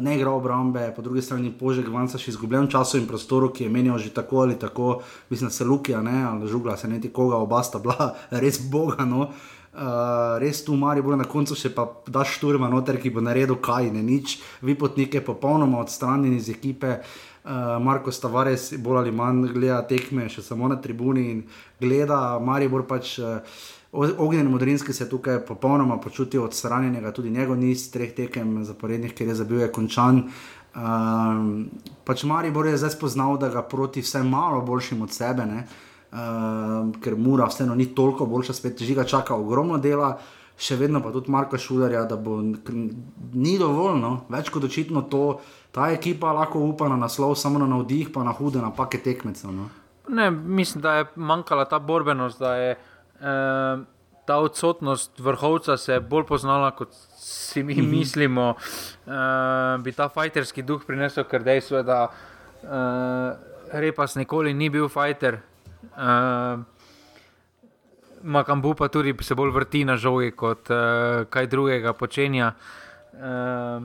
ne igra obrambe, po drugi strani požek vanca še izgubljen času in prostoru, ki je menil že tako ali tako, mislim, se lukija, ne, ali žugla se neti koga, oba sta bila res boga. No. Uh, res tu mari bo na koncu še pa daš šturma noter, ki bo naredil kaj, ne nič, vi potnike popolnoma odstranjeni iz ekipe. Uh, Marko Stavares, bolj ali manj, gleda tekme, še samo na tribuni in gleda, Maribor pač. Uh, Ognjen Modrinski se tukaj popolnoma počutil odstranjenega, tudi njegov niz treh tekem zaporednih, ker je zabil je končan. Um, pač Maribor je zdaj spoznal, da ga proti vse malo boljšim od sebe, um, ker mura vseeno ni toliko boljša, spet žiga čaka ogromno dela, še vedno pa tudi Marka Šulerja, da bo ni dovolj, no? več kot očitno to, ta ekipa lahko upa na naslov, samo na navdih, pa na hude napake tekmecev. No? Ne, mislim, da je manjkala ta borbenost, da je eh, ta odsotnost vrhovca se bolj poznala, kot si mi mhm. mislimo, eh, bi ta fajterski duh prinesel, ker dejstvo je, da eh, Repas nikoli ni bil fajter. Eh, Makambu pa tudi se bolj vrti na žogi, kot uh, kaj drugega počenja. Uh,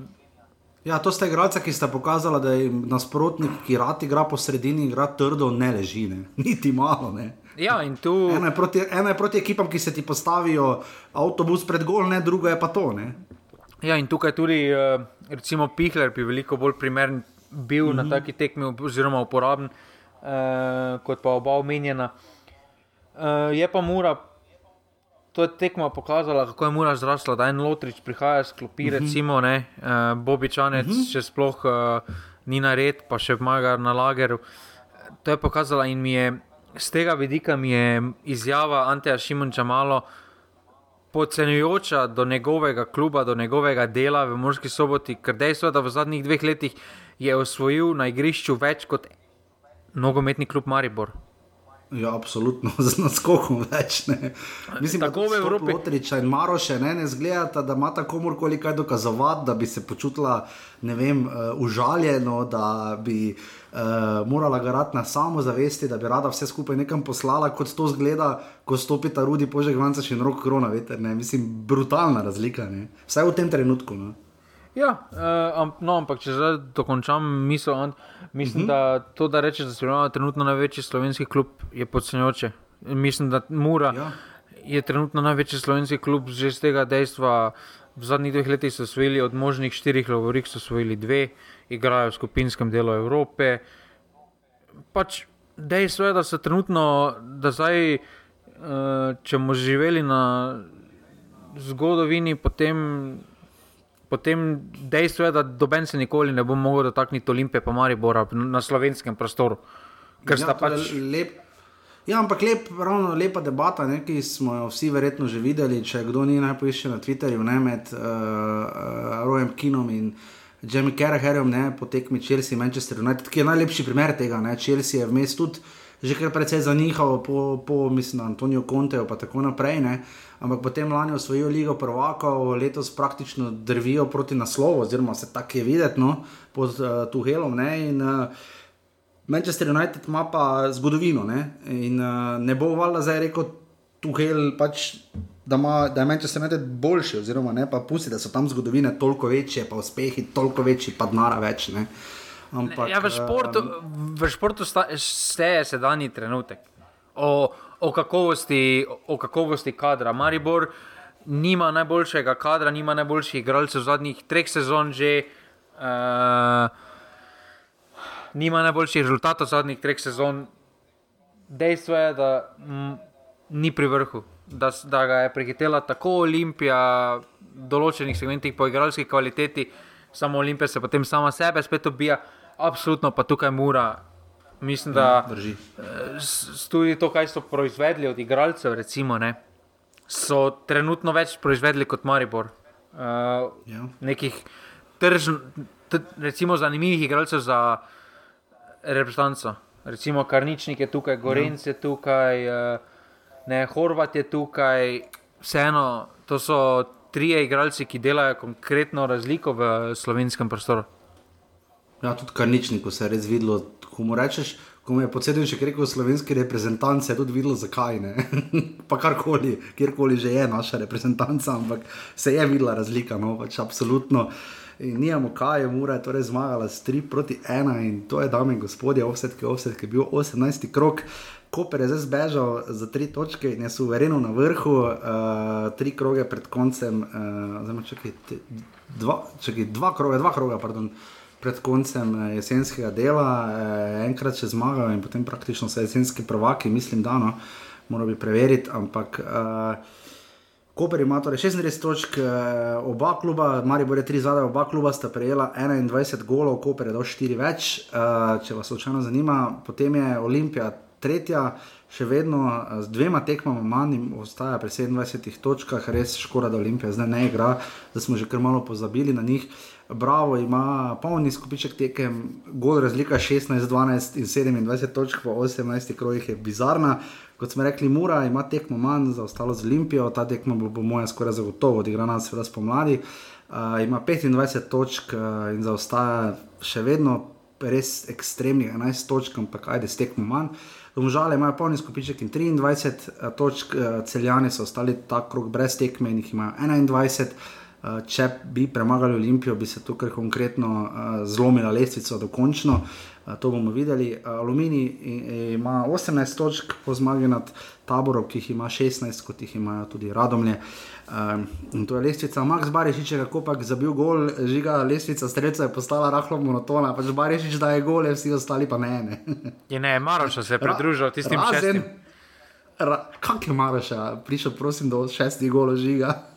ja, to ste igralci, ki ste pokazali, da je nasprotnik, ki rad igra po sredini, igra trdo, ne leži, ne. niti malo. Ne. Ja, tu... ena, je proti, ena je proti ekipam, ki se ti postavijo avtobus pred gol, ne, druga je pa to. Ne. Ja, in tukaj tudi, uh, recimo, Pihler bi veliko bolj primeren bil mm -hmm. na mhm. taki tekmi, oziroma uporaben, uh, kot pa oba omenjena. Uh, je pa mura, to je tekma pokazala, kako je mura zrasla, da en lotrič prihaja s klopi, mm -hmm. recimo, ne, uh, Bobičanec, mm -hmm. če sploh uh, ni na red, pa še magar na lageru. To je pokazala in mi je z tega vidika mi je izjava Anteja Šimunča malo podcenjujoča do njegovega kluba, do njegovega dela v Morski soboti, ker dejstvo je, da v zadnjih dveh letih je osvojil na igrišču več kot nogometni klub Maribor. Ja, absolutno, z naskokom več. Ne. Mislim, tako v Evropi. Lotriča in Maroše ne, ne zgledata, da ima tako morkoli kaj dokazovati, da bi se počutila, ne vem, uh, užaljeno, da bi uh, morala garati na samozavesti, da bi rada vse skupaj nekam poslala, kot to zgleda, ko stopita Rudi Požek, Vanca in rok korona, veste, ne. Mislim, brutalna razlika, ne. Vsaj v tem trenutku. Ne. Ja, uh, no, ampak če zdaj dokončam misel, mislim, uh mhm. -huh. da to, da rečeš, da si imel trenutno največji slovenski klub, je podcenjujoče. Mislim, da Mura ja. je trenutno največji slovenski klub že iz tega dejstva. V zadnjih dveh letih so osvojili od možnih štirih lovorik, so osvojili dve, igrajo v skupinskem delu Evrope. Pač dejstvo je, da so trenutno, da zdaj, uh, če bomo živeli na zgodovini, potem potem dejstvo je, da doben se nikoli ne bo mogel dotakniti Olimpije, pa Maribora na slovenskem prostoru. Ker ja, sta pač lep. Ja, ampak lep, ravno lepa debata, ne, ki smo jo vsi verjetno že videli. Če kdo ni najpojši na Twitterju, ne med uh, uh, Rojem Kinom in Jamie Carragherjem, ne potekmi Chelsea, Manchester United, ki je najlepši primer tega. Ne. Chelsea je vmes tudi že kar precej zanihal, po, po mislim, Antonijo Conteju in tako naprej. Ne ampak potem lani osvojijo Ligo Prvakov, letos praktično drvijo proti naslovu, oziroma se tako je videti no, pod uh, Tuhelom. Ne, in, uh, Manchester United ima pa zgodovino ne, in uh, ne bo valjda zdaj rekel Tuhel. Pač, Da, ma, da je Manchester United boljši, oziroma ne, pa pusti, da so tam zgodovine toliko večje, pa uspehi toliko večji, pa denara več. Ampak, ja, v športu, v športu šteje sedajni trenutek. O, o kakovosti, o kakovosti kadra. Maribor nima najboljšega kadra, nima najboljših igralcev zadnjih treh sezon, že uh, nima najboljših rezultatov zadnjih treh sezon. Dejstvo je, da m, ni pri vrhu, da, da ga je prehitela tako Olimpija, v določenih segmentih po igralski kvaliteti, samo Olimpija se potem sama sebe spet obija, absolutno pa tukaj mora Mislim, da ja, drži. Eh, tudi to, kaj so proizvedli od igralcev, recimo, ne, so trenutno več proizvedli kot Maribor. Uh, ja. Nekih tržn, recimo, zanimivih igralcev za reprezentanco. Recimo Karničnik je tukaj, Gorenc je tukaj, uh, ne, Horvat je tukaj. Vseeno, to so trije igralci, ki delajo konkretno razliko v slovenskem prostoru. Ja, tudi Karničniku se je res videlo ko mu rečeš, ko mu je podsedel še rekel slovenski reprezentant, se je tudi videlo, zakaj ne. pa karkoli, kjerkoli že je naša reprezentanca, ampak se je videla razlika, no, pač absolutno. nijamo kaj, mora je torej zmagala s 3 proti 1 in to je, dame in gospodje, offset, ki offset, ki je bil 18. krok. Koper je zdaj zbežal za tri točke in je suvereno na vrhu, uh, tri kroge pred koncem, uh, oziroma čakaj, dva, čakaj, dva kroga, dva kroga, pardon. Pred koncem jesenskega dela, eh, enkrat še zmagal in potem praktično vse jesenske prvaki, mislim, da no, moral bi preveriti. Ampak eh, Koper ima torej 36 točk, eh, oba kluba, Marijo je 3 zadaj, oba kluba sta prejela 21 golov, Koper je dal 4 več, eh, če vas slučajno zanima. Potem je Olimpija tretja, še vedno z dvema tekmama manj, ostaja pri 27 točkah, res škoda, da Olimpija zdaj ne igra, da smo že kar malo pozabili na njih. Bravo ima polni skupiček tekem, gol razlika 16, 12 in 27 točk po 18 krojih je bizarna. Kot smo rekli, Mura ima tekmo manj za ostalo z Olimpijo, ta tekma bo po mojem skoraj zagotovo odigrana, seveda spomladi. Uh, ima 25 točk uh, in zaostaja še vedno res ekstremnih 11 točk, ampak ajde s tekmo manj. Domžale imajo polni skupiček in 23 točk, celjani so ostali ta krok brez tekme in jih imajo 21. Če bi premagali Olimpijo, bi se tukaj konkretno uh, zlomila lestvica dokončno. Uh, to bomo videli. Uh, Aluminij ima 18 točk po zmagi nad taborom, ki jih ima 16, kot jih imajo tudi Radomlje. In to je lestvica. Max Barišič je kako pa zabil gol, žiga lestvica, streca je postala rahlo monotona. Pač Barišič da je gole, vsi ostali pa ne. ne. je ne, Maroša se je pridružil tistim šestim. Kak je Maroša, prišel prosim do šestih golov žiga.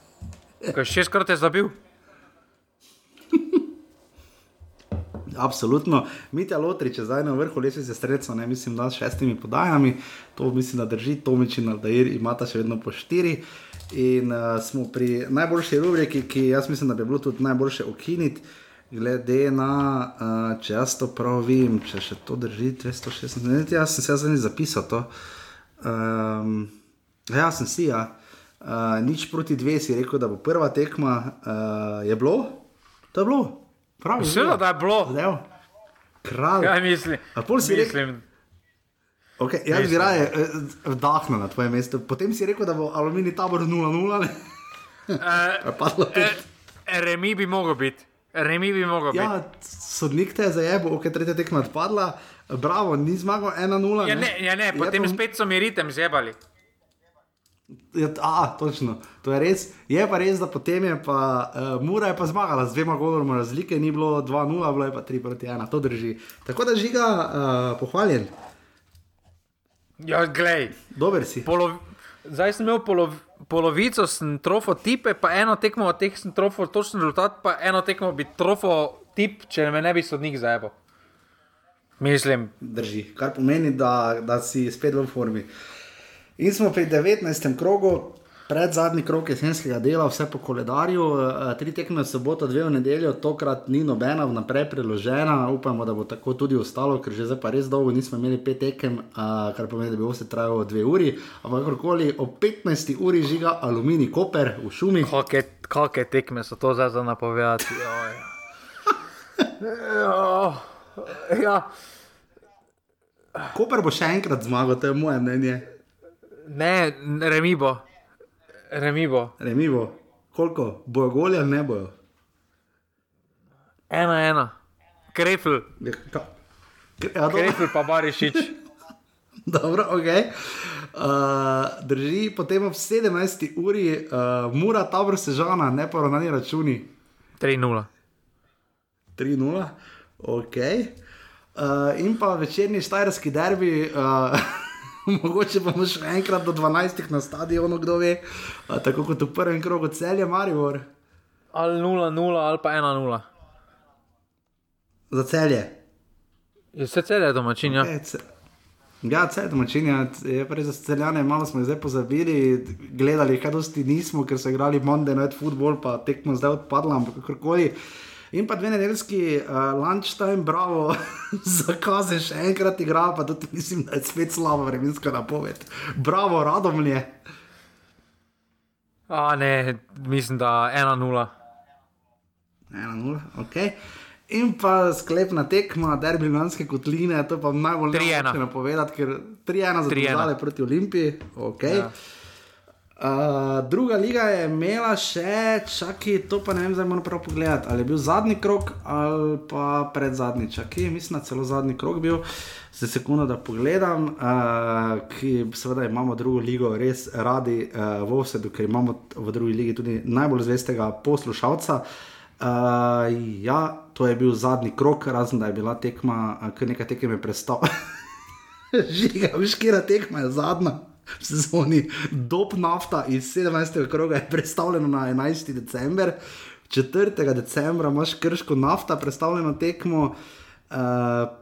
Kaj šestkrat je zabil? Absolutno. Mitja Lotrič je zdaj na vrhu lesbice sredstva, ne mislim, da s šestimi podajami, to mislim, da drži, Tomič in Aldair imata še vedno po štiri. In uh, smo pri najboljši rubriki, ki jaz mislim, da bi bilo tudi najboljše okiniti, glede na, uh, če jaz to prav vem, če še to drži, 216, ne, jaz sem se zdaj zapisal to. Um, ja, sem si, ja. Uh, nič proti dve si rekel, da bo prva tekma, uh, je bilo? To je bilo. Seveda, da je bilo. Zdaj, kralj. Kaj misli? Si mislim. Okay, jaz bi raje vdahnil na tvoje mesto. Potem si rekel, da bo aluminij tabor 0-0. Remi bi mogel biti. Remi bi mogel biti. Ja, sodnik te je zajebil, ok, tretja tekma odpadla. Bravo, ni zmagal 1-0. Ja, ne, ja, ne, potem pa... spet so mi ritem zjebali. Ja, a, točno, to je res. Je pa res, da potem je pa uh, Mura je pa zmagala z dvema govoroma razlike, ni bilo 2-0, bilo je pa 3-1, to drži. Tako da žiga, uh, pohvaljen. Ja, glej. Dober si. Polo, zdaj sem imel polov, polovico, sem trofo tipe, pa eno tekmo od teh sem trofo, točen rezultat, pa eno tekmo bi trofo tip, če me ne bi sodnik zajebo. Mislim. Drži, kar pomeni, da, da si spet v formi. In smo pri 19. krogu, pred zadnji krog jesenskega dela, vse po koledarju, tri tekme v soboto, dve v nedeljo, tokrat ni nobena vnaprej preložena, upamo, da bo tako tudi ostalo, ker že zdaj pa res dolgo nismo imeli pet tekem, kar pomeni, da bi vse trajalo dve uri. Ampak kakorkoli, ob 15. uri žiga aluminij, koper v šumi. Kakšne tekme so to zdaj za napovedati? ja. ja. Koper bo še enkrat zmagal, to je moje mnenje. Ne, remi bo. Remi bo. Remi bo. Koliko? Bojo goli ali ne bojo? Ena, ena. Krepl. Ja, Krepl pa barišič. Dobro, ok. Uh, drži, potem ob 17. uri, uh, mora tabor sežana, ne pa ravnani računi. 3-0. 3-0, ok. Uh, in pa večerni štajerski derbi. Uh, Mogoče bomo še enkrat do 12 na stadionu, kdo ve, A, tako kot v prvem krogu celje, Marijo. Ali 0-0 ali pa 1-0. Za celje. Je vse celje domačin, ja. Okay, Ja, vse ja. je pa res za celjane, malo smo jih zdaj pozabili, gledali, kaj dosti nismo, ker so igrali Monday Night Football, pa tekmo zdaj odpadla, ampak kakorkoli. In pa dve nedeljski uh, lunchtime, bravo, zakaze še enkrat igra, pa tudi mislim, da je spet slaba vremenska napoved. Bravo, radom je. A ne, mislim, da 1-0. 1-0, ok. In pa sklepna tekma, derbi Lanske kotline, to pa najbolj nemogoče napovedati, ker 3-1 za Države proti Olimpiji. Okay. Ja. Uh, druga liga je imela še, čakaj, to pa ne vem, zdaj moram prav pogledati, ali je bil zadnji krok ali pa pred zadnji, čakaj, mislim, da celo zadnji krok bil. Za sekundo, da pogledam, uh, ki seveda imamo drugo ligo res radi uh, v Ovsedu, ker imamo v drugi ligi tudi najbolj zvestega poslušalca. Uh, ja, to je bil zadnji krok, razen da je bila tekma, kar nekaj tekem je prestal. Žiga, veš, kera tekma je zadnja v sezoni, dob nafta iz 17. kroga je predstavljena na 11. december, 4. decembra imaš krško nafta, predstavljeno tekmo. Uh,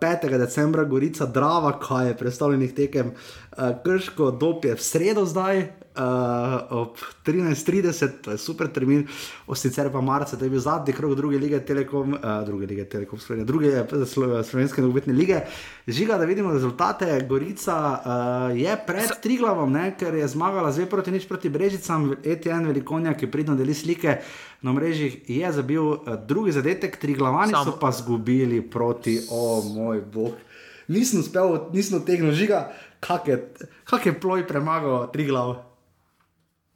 5. decembra Gorica Drava, kaj je predstavljenih tekem, Krško dob je v sredo zdaj, uh, ob 13:30, to je super termin, sicer pa marca, to je bil zadnji krok druge lige Telekom, uh, druge lige Telekom, Slovenije, druge uh, slovenske nogometne lige. Žiga, da vidimo rezultate. Gorica uh, je pred Triglavom, ne, ker je zmagala zdaj proti nič proti Brežicam, ETN Velikonja, ki pridno deli slike. Na mreži je zabil uh, drugi zadetek, tri glavani Sam. so pa zgubili proti, o oh, moj bog. Nisem uspel, nisem tegnil žiga, kak je, kak je ploj premagal tri glave.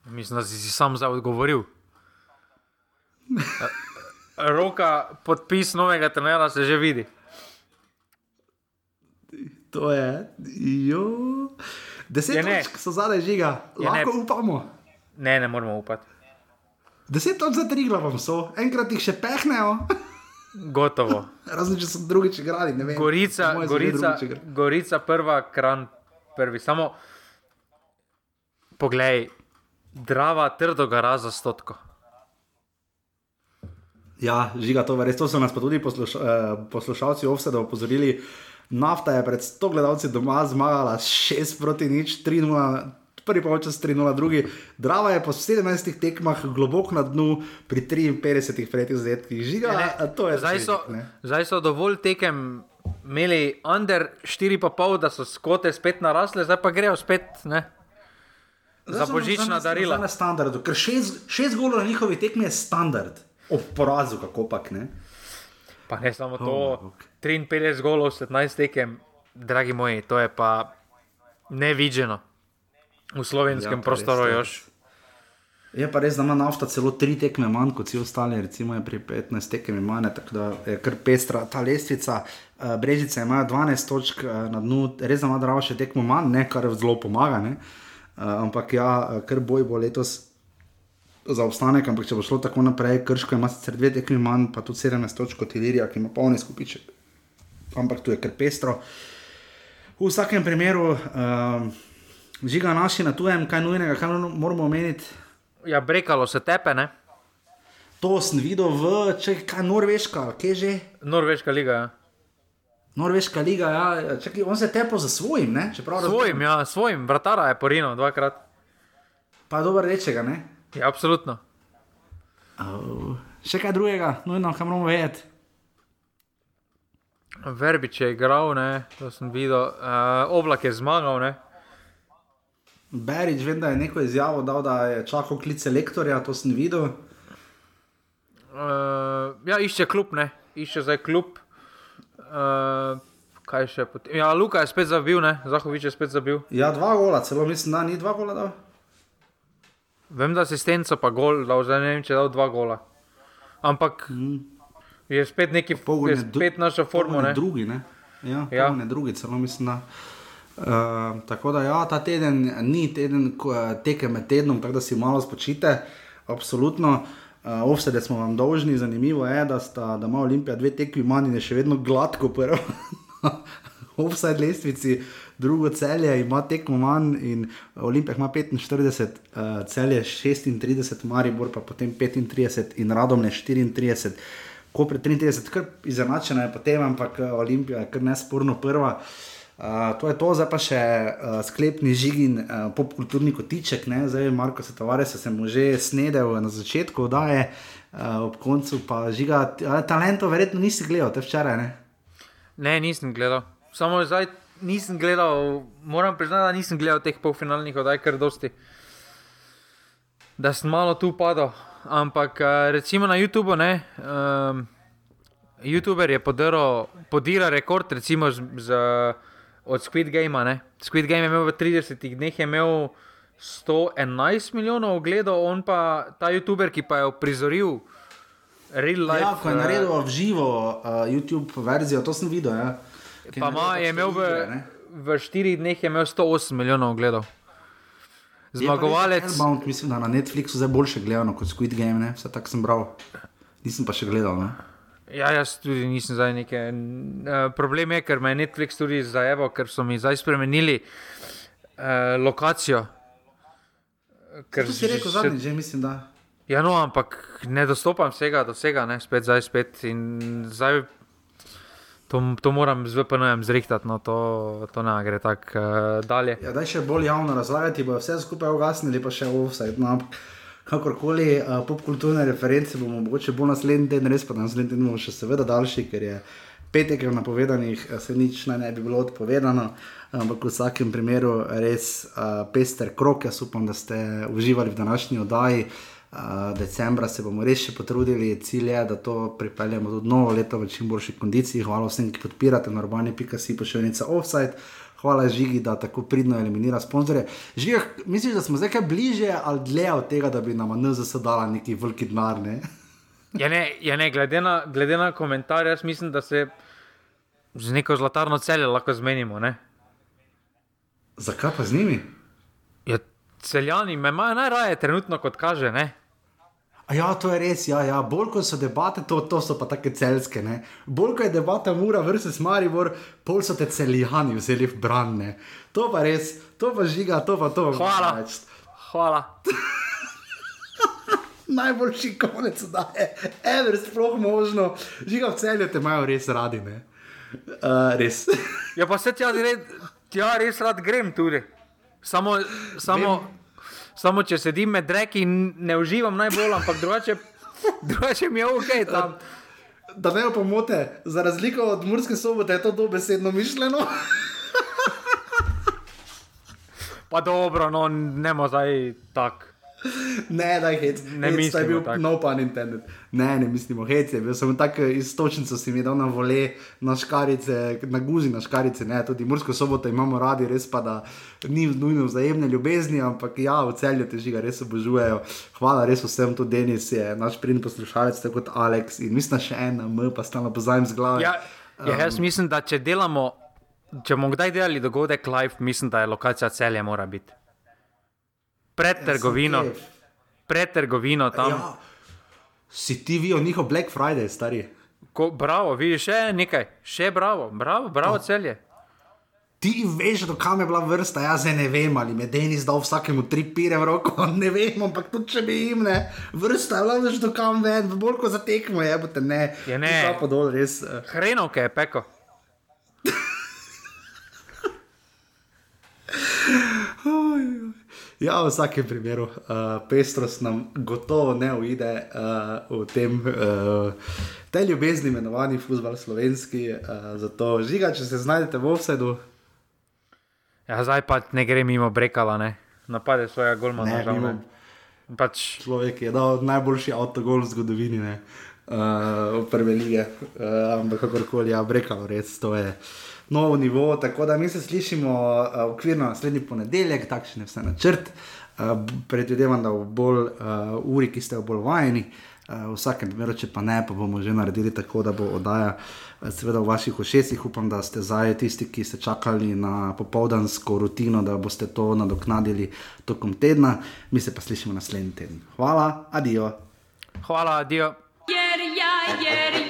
Mislim, da si, si sam za odgovoril. Roka, podpis novega trenera se že vidi. To je. Jo. Deset točk so zadaj žiga, lahko ne. upamo. Ne, ne moramo upati. Deset točk za tri glavom so, enkrat jih še pehnejo. Gotovo. Razen če so drugič igrali, ne vem. Gorica, Gorica, Gorica prva, kran prvi. Samo poglej, Drava trdo gara za stotko. Ja, žiga to, res to so nas pa tudi posluša, eh, poslušalci Ovseda opozorili. Nafta je pred 100 gledalci doma zmagala 6 proti nič, 3-0. Prvi pa včasih 3-0, drugi. Drava je po 17 tekmah globoko na dnu, pri 53 prejetih zadetkih. Žiga, ne, ne, to je zdaj. So, zdaj so dovolj tekem imeli under 4,5, da so skote spet narasle, zdaj pa grejo spet. Ne? za božična darila. Na standardu, ker šest, šest golov na njihovi tekmi je standard, ob porazu, kako pač ne. Pa ne samo to, oh, okay. 53 golov, 17 tekem, dragi moji, to je pa nevidženo v slovenskem ja, prostoru još. Je pa res, da ima nafta celo tri tekme manj kot vsi ostali, recimo je pri 15 tekmi manj, tako da je kar pestra ta lestvica. Uh, Brežice imajo 12 točk uh, na dnu, res da ima drava še tekmo manj, ne, kar zelo pomaga. Uh, Uh, ampak ja, kar boj bo letos za obstanek, ampak če bo šlo tako naprej, krško ima sicer dve tekmi manj, pa tudi 17 točk kot Ilirija, ki ima polni skupiček. Ampak tu je kar pestro. V vsakem primeru, uh, žiga naši na tujem, kaj nujnega, kaj moramo omeniti. Ja, brekalo se tepe, ne? To sem videl v, če kaj Norveška, kje že? Norveška liga, ja. Norveška liga, ja, čakaj, on se tepo za svojim, ne? Svojim, ja, svojim, bratara je porino dvakrat. Pa dobro rečega, ne? Ja, absolutno. Uh, še kaj drugega, nujno, kam moramo vedeti. Verbič je igral, ne, to sem videl, uh, oblak je zmagal, ne. Berič, vem, da je neko izjavo dal, da je čakal klice lektorja, to sem videl. Uh, ja, išče klub, ne, išče zdaj klub. Uh, kaj še potem? Ja, Luka je spet zabil, ne? Zahovič je spet zabil. Ja, dva gola, celo mislim, da ni dva gola dal. Vem, da si stenco pa gol, da zdaj ne vem, če je dal dva gola. Ampak mm. je spet neki pogled, je spet naša formula. Drugi, ne? Ja, ja. ne drugi, celo mislim, da. Uh, tako da, ja, ta teden ni teden, ko teke med tednom, tako da si malo spočite, absolutno. Uh, Uh, eh, Ovsede smo vam dolžni, zanimivo je, da, sta, da ima Olimpija dve tekmi manj in je še vedno gladko prvo. Ovsede lestvici, drugo celje ima tekmo manj in Olimpija ima 45, uh, celje 36, Maribor pa potem 35 in Radomne 34. Ko pred 33, kar izenačena je potem, ampak eh, Olimpija je kar nesporno prva. Uh, Uh, to je to, zdaj pa še uh, sklepni žigin, uh, popkulturni kotiček, ne? zdaj Marko se tovare, se sem že snedel na začetku, da je uh, ob koncu pa žiga. Uh, talento, verjetno nisi gledal, te včeraj. Ne? ne, nisem gledal. Samo zdaj nisem gledal, moram priznati, da nisem gledal teh polfinalnih oddaj, ker dosti. Da sem malo tu padal. Ampak recimo na YouTubu, ne. Um, YouTuber je podiral rekord, recimo z. z od Squid Game. Ne? Squid Game je imel v 30 dneh imel 111 milijonov ogledov, on pa ta YouTuber, ki pa je uprizoril real life. Ja, ko je eh, naredil v živo uh, YouTube verzijo, to sem videl. Ja. Ki Pa naredil je imel v, igre, v štirih dneh je imel 108 milijonov ogledov. Zmagovalec. Hellbound, mislim, da na Netflixu zdaj boljše gledano kot Squid Game, ne? vse tako sem bral. Nisem pa še gledal. Ne? Ja, jaz tudi nisem zdaj neki. Uh, problem je, ker me je Netflix tudi zajeval, ker so mi zdaj spremenili uh, lokacijo. To si rekel zadnjič, že mislim, da. Ja, no, ampak ne dostopam vsega do vsega, ne, spet zdaj spet. In zdaj to, to moram z VPN-jem zrihtati, no, to, to ne gre tako uh, dalje. Ja, daj še bolj javno razlagati, bo vse skupaj ugasnili, pa še offside. No, kakorkoli, uh, popkulturne reference bomo mogoče bolj naslednji teden, res pa naslednji teden bomo še seveda daljši, ker je petek je napovedanih, eh, se nič naj ne bi bilo odpovedano. Ampak v vsakem primeru res uh, pester krok, jaz upam, da ste uživali v današnji oddaji. Uh, decembra se bomo res še potrudili, cilj je, da to pripeljemo tudi novo leto v čim boljši kondiciji. Hvala vsem, ki podpirate, normani.si pošiljnica offside. Hvala Žigi, da tako pridno eliminira sponzorje. Žiga, misliš, da smo zdaj kaj bliže ali dlje od tega, da bi nam NZS dala neki veliki denar? Ne? Ja, ne, ja, ne glede, na, glede na komentar, jaz mislim, da se z neko zlatarno celje lahko zmenimo. Ne? Zakaj pa z njimi? Ja, celjani me imajo najraje, trenutno kot kaže. Ne? A ja, to je res, ja, ja. bolj ko so debate, to, to so pa take celske. Ne? Bolj ko je debata Mura versus Maribor, pol so te celjani vzeli v branje. To pa res, to pa žiga, to pa to. Hvala. Hvala. Najboljši konec da je, ever sploh možno. Žiga v celju te imajo res radi, ne. Uh, res. Ja, pa se tja, tja res rad grem tudi. Samo, samo, samo če sedim med reki in ne uživam najbolj, ampak drugače, drugače mi je ok tam. Da ne pomote, za razliko od Murske sobote je to dobesedno mišljeno. Pa dobro, no, ne mo zdaj tako. Ne, da je hec. Ne hec, to je mislimo bil tako. no pun intended. Ne, ne mislimo, hec je bil samo tako istočnico si mi dal na vole, na škarice, na guzi na škarice, ne, tudi Mursko soboto imamo radi, res pa da ni nujno vzajemne ljubezni, ampak ja, v celju te žiga res obožujejo. Hvala res vsem, tudi Denis je naš pridni poslušalec, tako kot Alex in mislim, da še ena, M pa stalno pozajem z glave. Ja, ja, jaz mislim, da če delamo, če bomo kdaj delali dogodek live, mislim, da je lokacija celje mora biti. Pred trgovino, pred trgovino tam. Ja. Si ti vijo njihov Black Friday, stari. Ko, bravo, vidiš še nekaj, še bravo, bravo, bravo celje. Ti veš, do kam je bila vrsta, jaz ne vem, ali me Denis dal vsakemu tri pire v roko, ne vem, ampak tudi če bi jim ne, vrsta je bila več do kam ven, bolj kot za tekmo, je bote ne. Je ne. Pa dol, res. eh. Hrenovke je peko. Ja, v vsakem primeru, uh, pestrost nam gotovo ne uide uh, v tem, uh, tej ljubezni imenovani futbol slovenski. Uh, zato žiga, če se znajdete v offsetu, Ja, zdaj pa ne gre mimo brekala, ne. Napade svojega golmana. Ne, žal, mimo. ne. Pač, človek je dal najboljši avtogol v zgodovini ne, uh, v prve lige. Uh, ampak kakorkoli, ja, brekalo, res to je. Novo nivo, tako da mi se slišimo uh, okvirno naslednji ponedeljek, takšen je vse načrt. Uh, predvidevam, da v bolj uh, uri, ki ste v bolj vajeni, uh, v vsakem primeru, če pa ne, pa bomo že naredili tako, da bo oddaja seveda v vaših ošesih. Upam, da ste zdaj tisti, ki ste čakali na popoldansko rutino, da boste to nadoknadili tokom tedna. Mi se pa slišimo naslednji teden. Hvala, adijo. hvala, dio. Jer ja je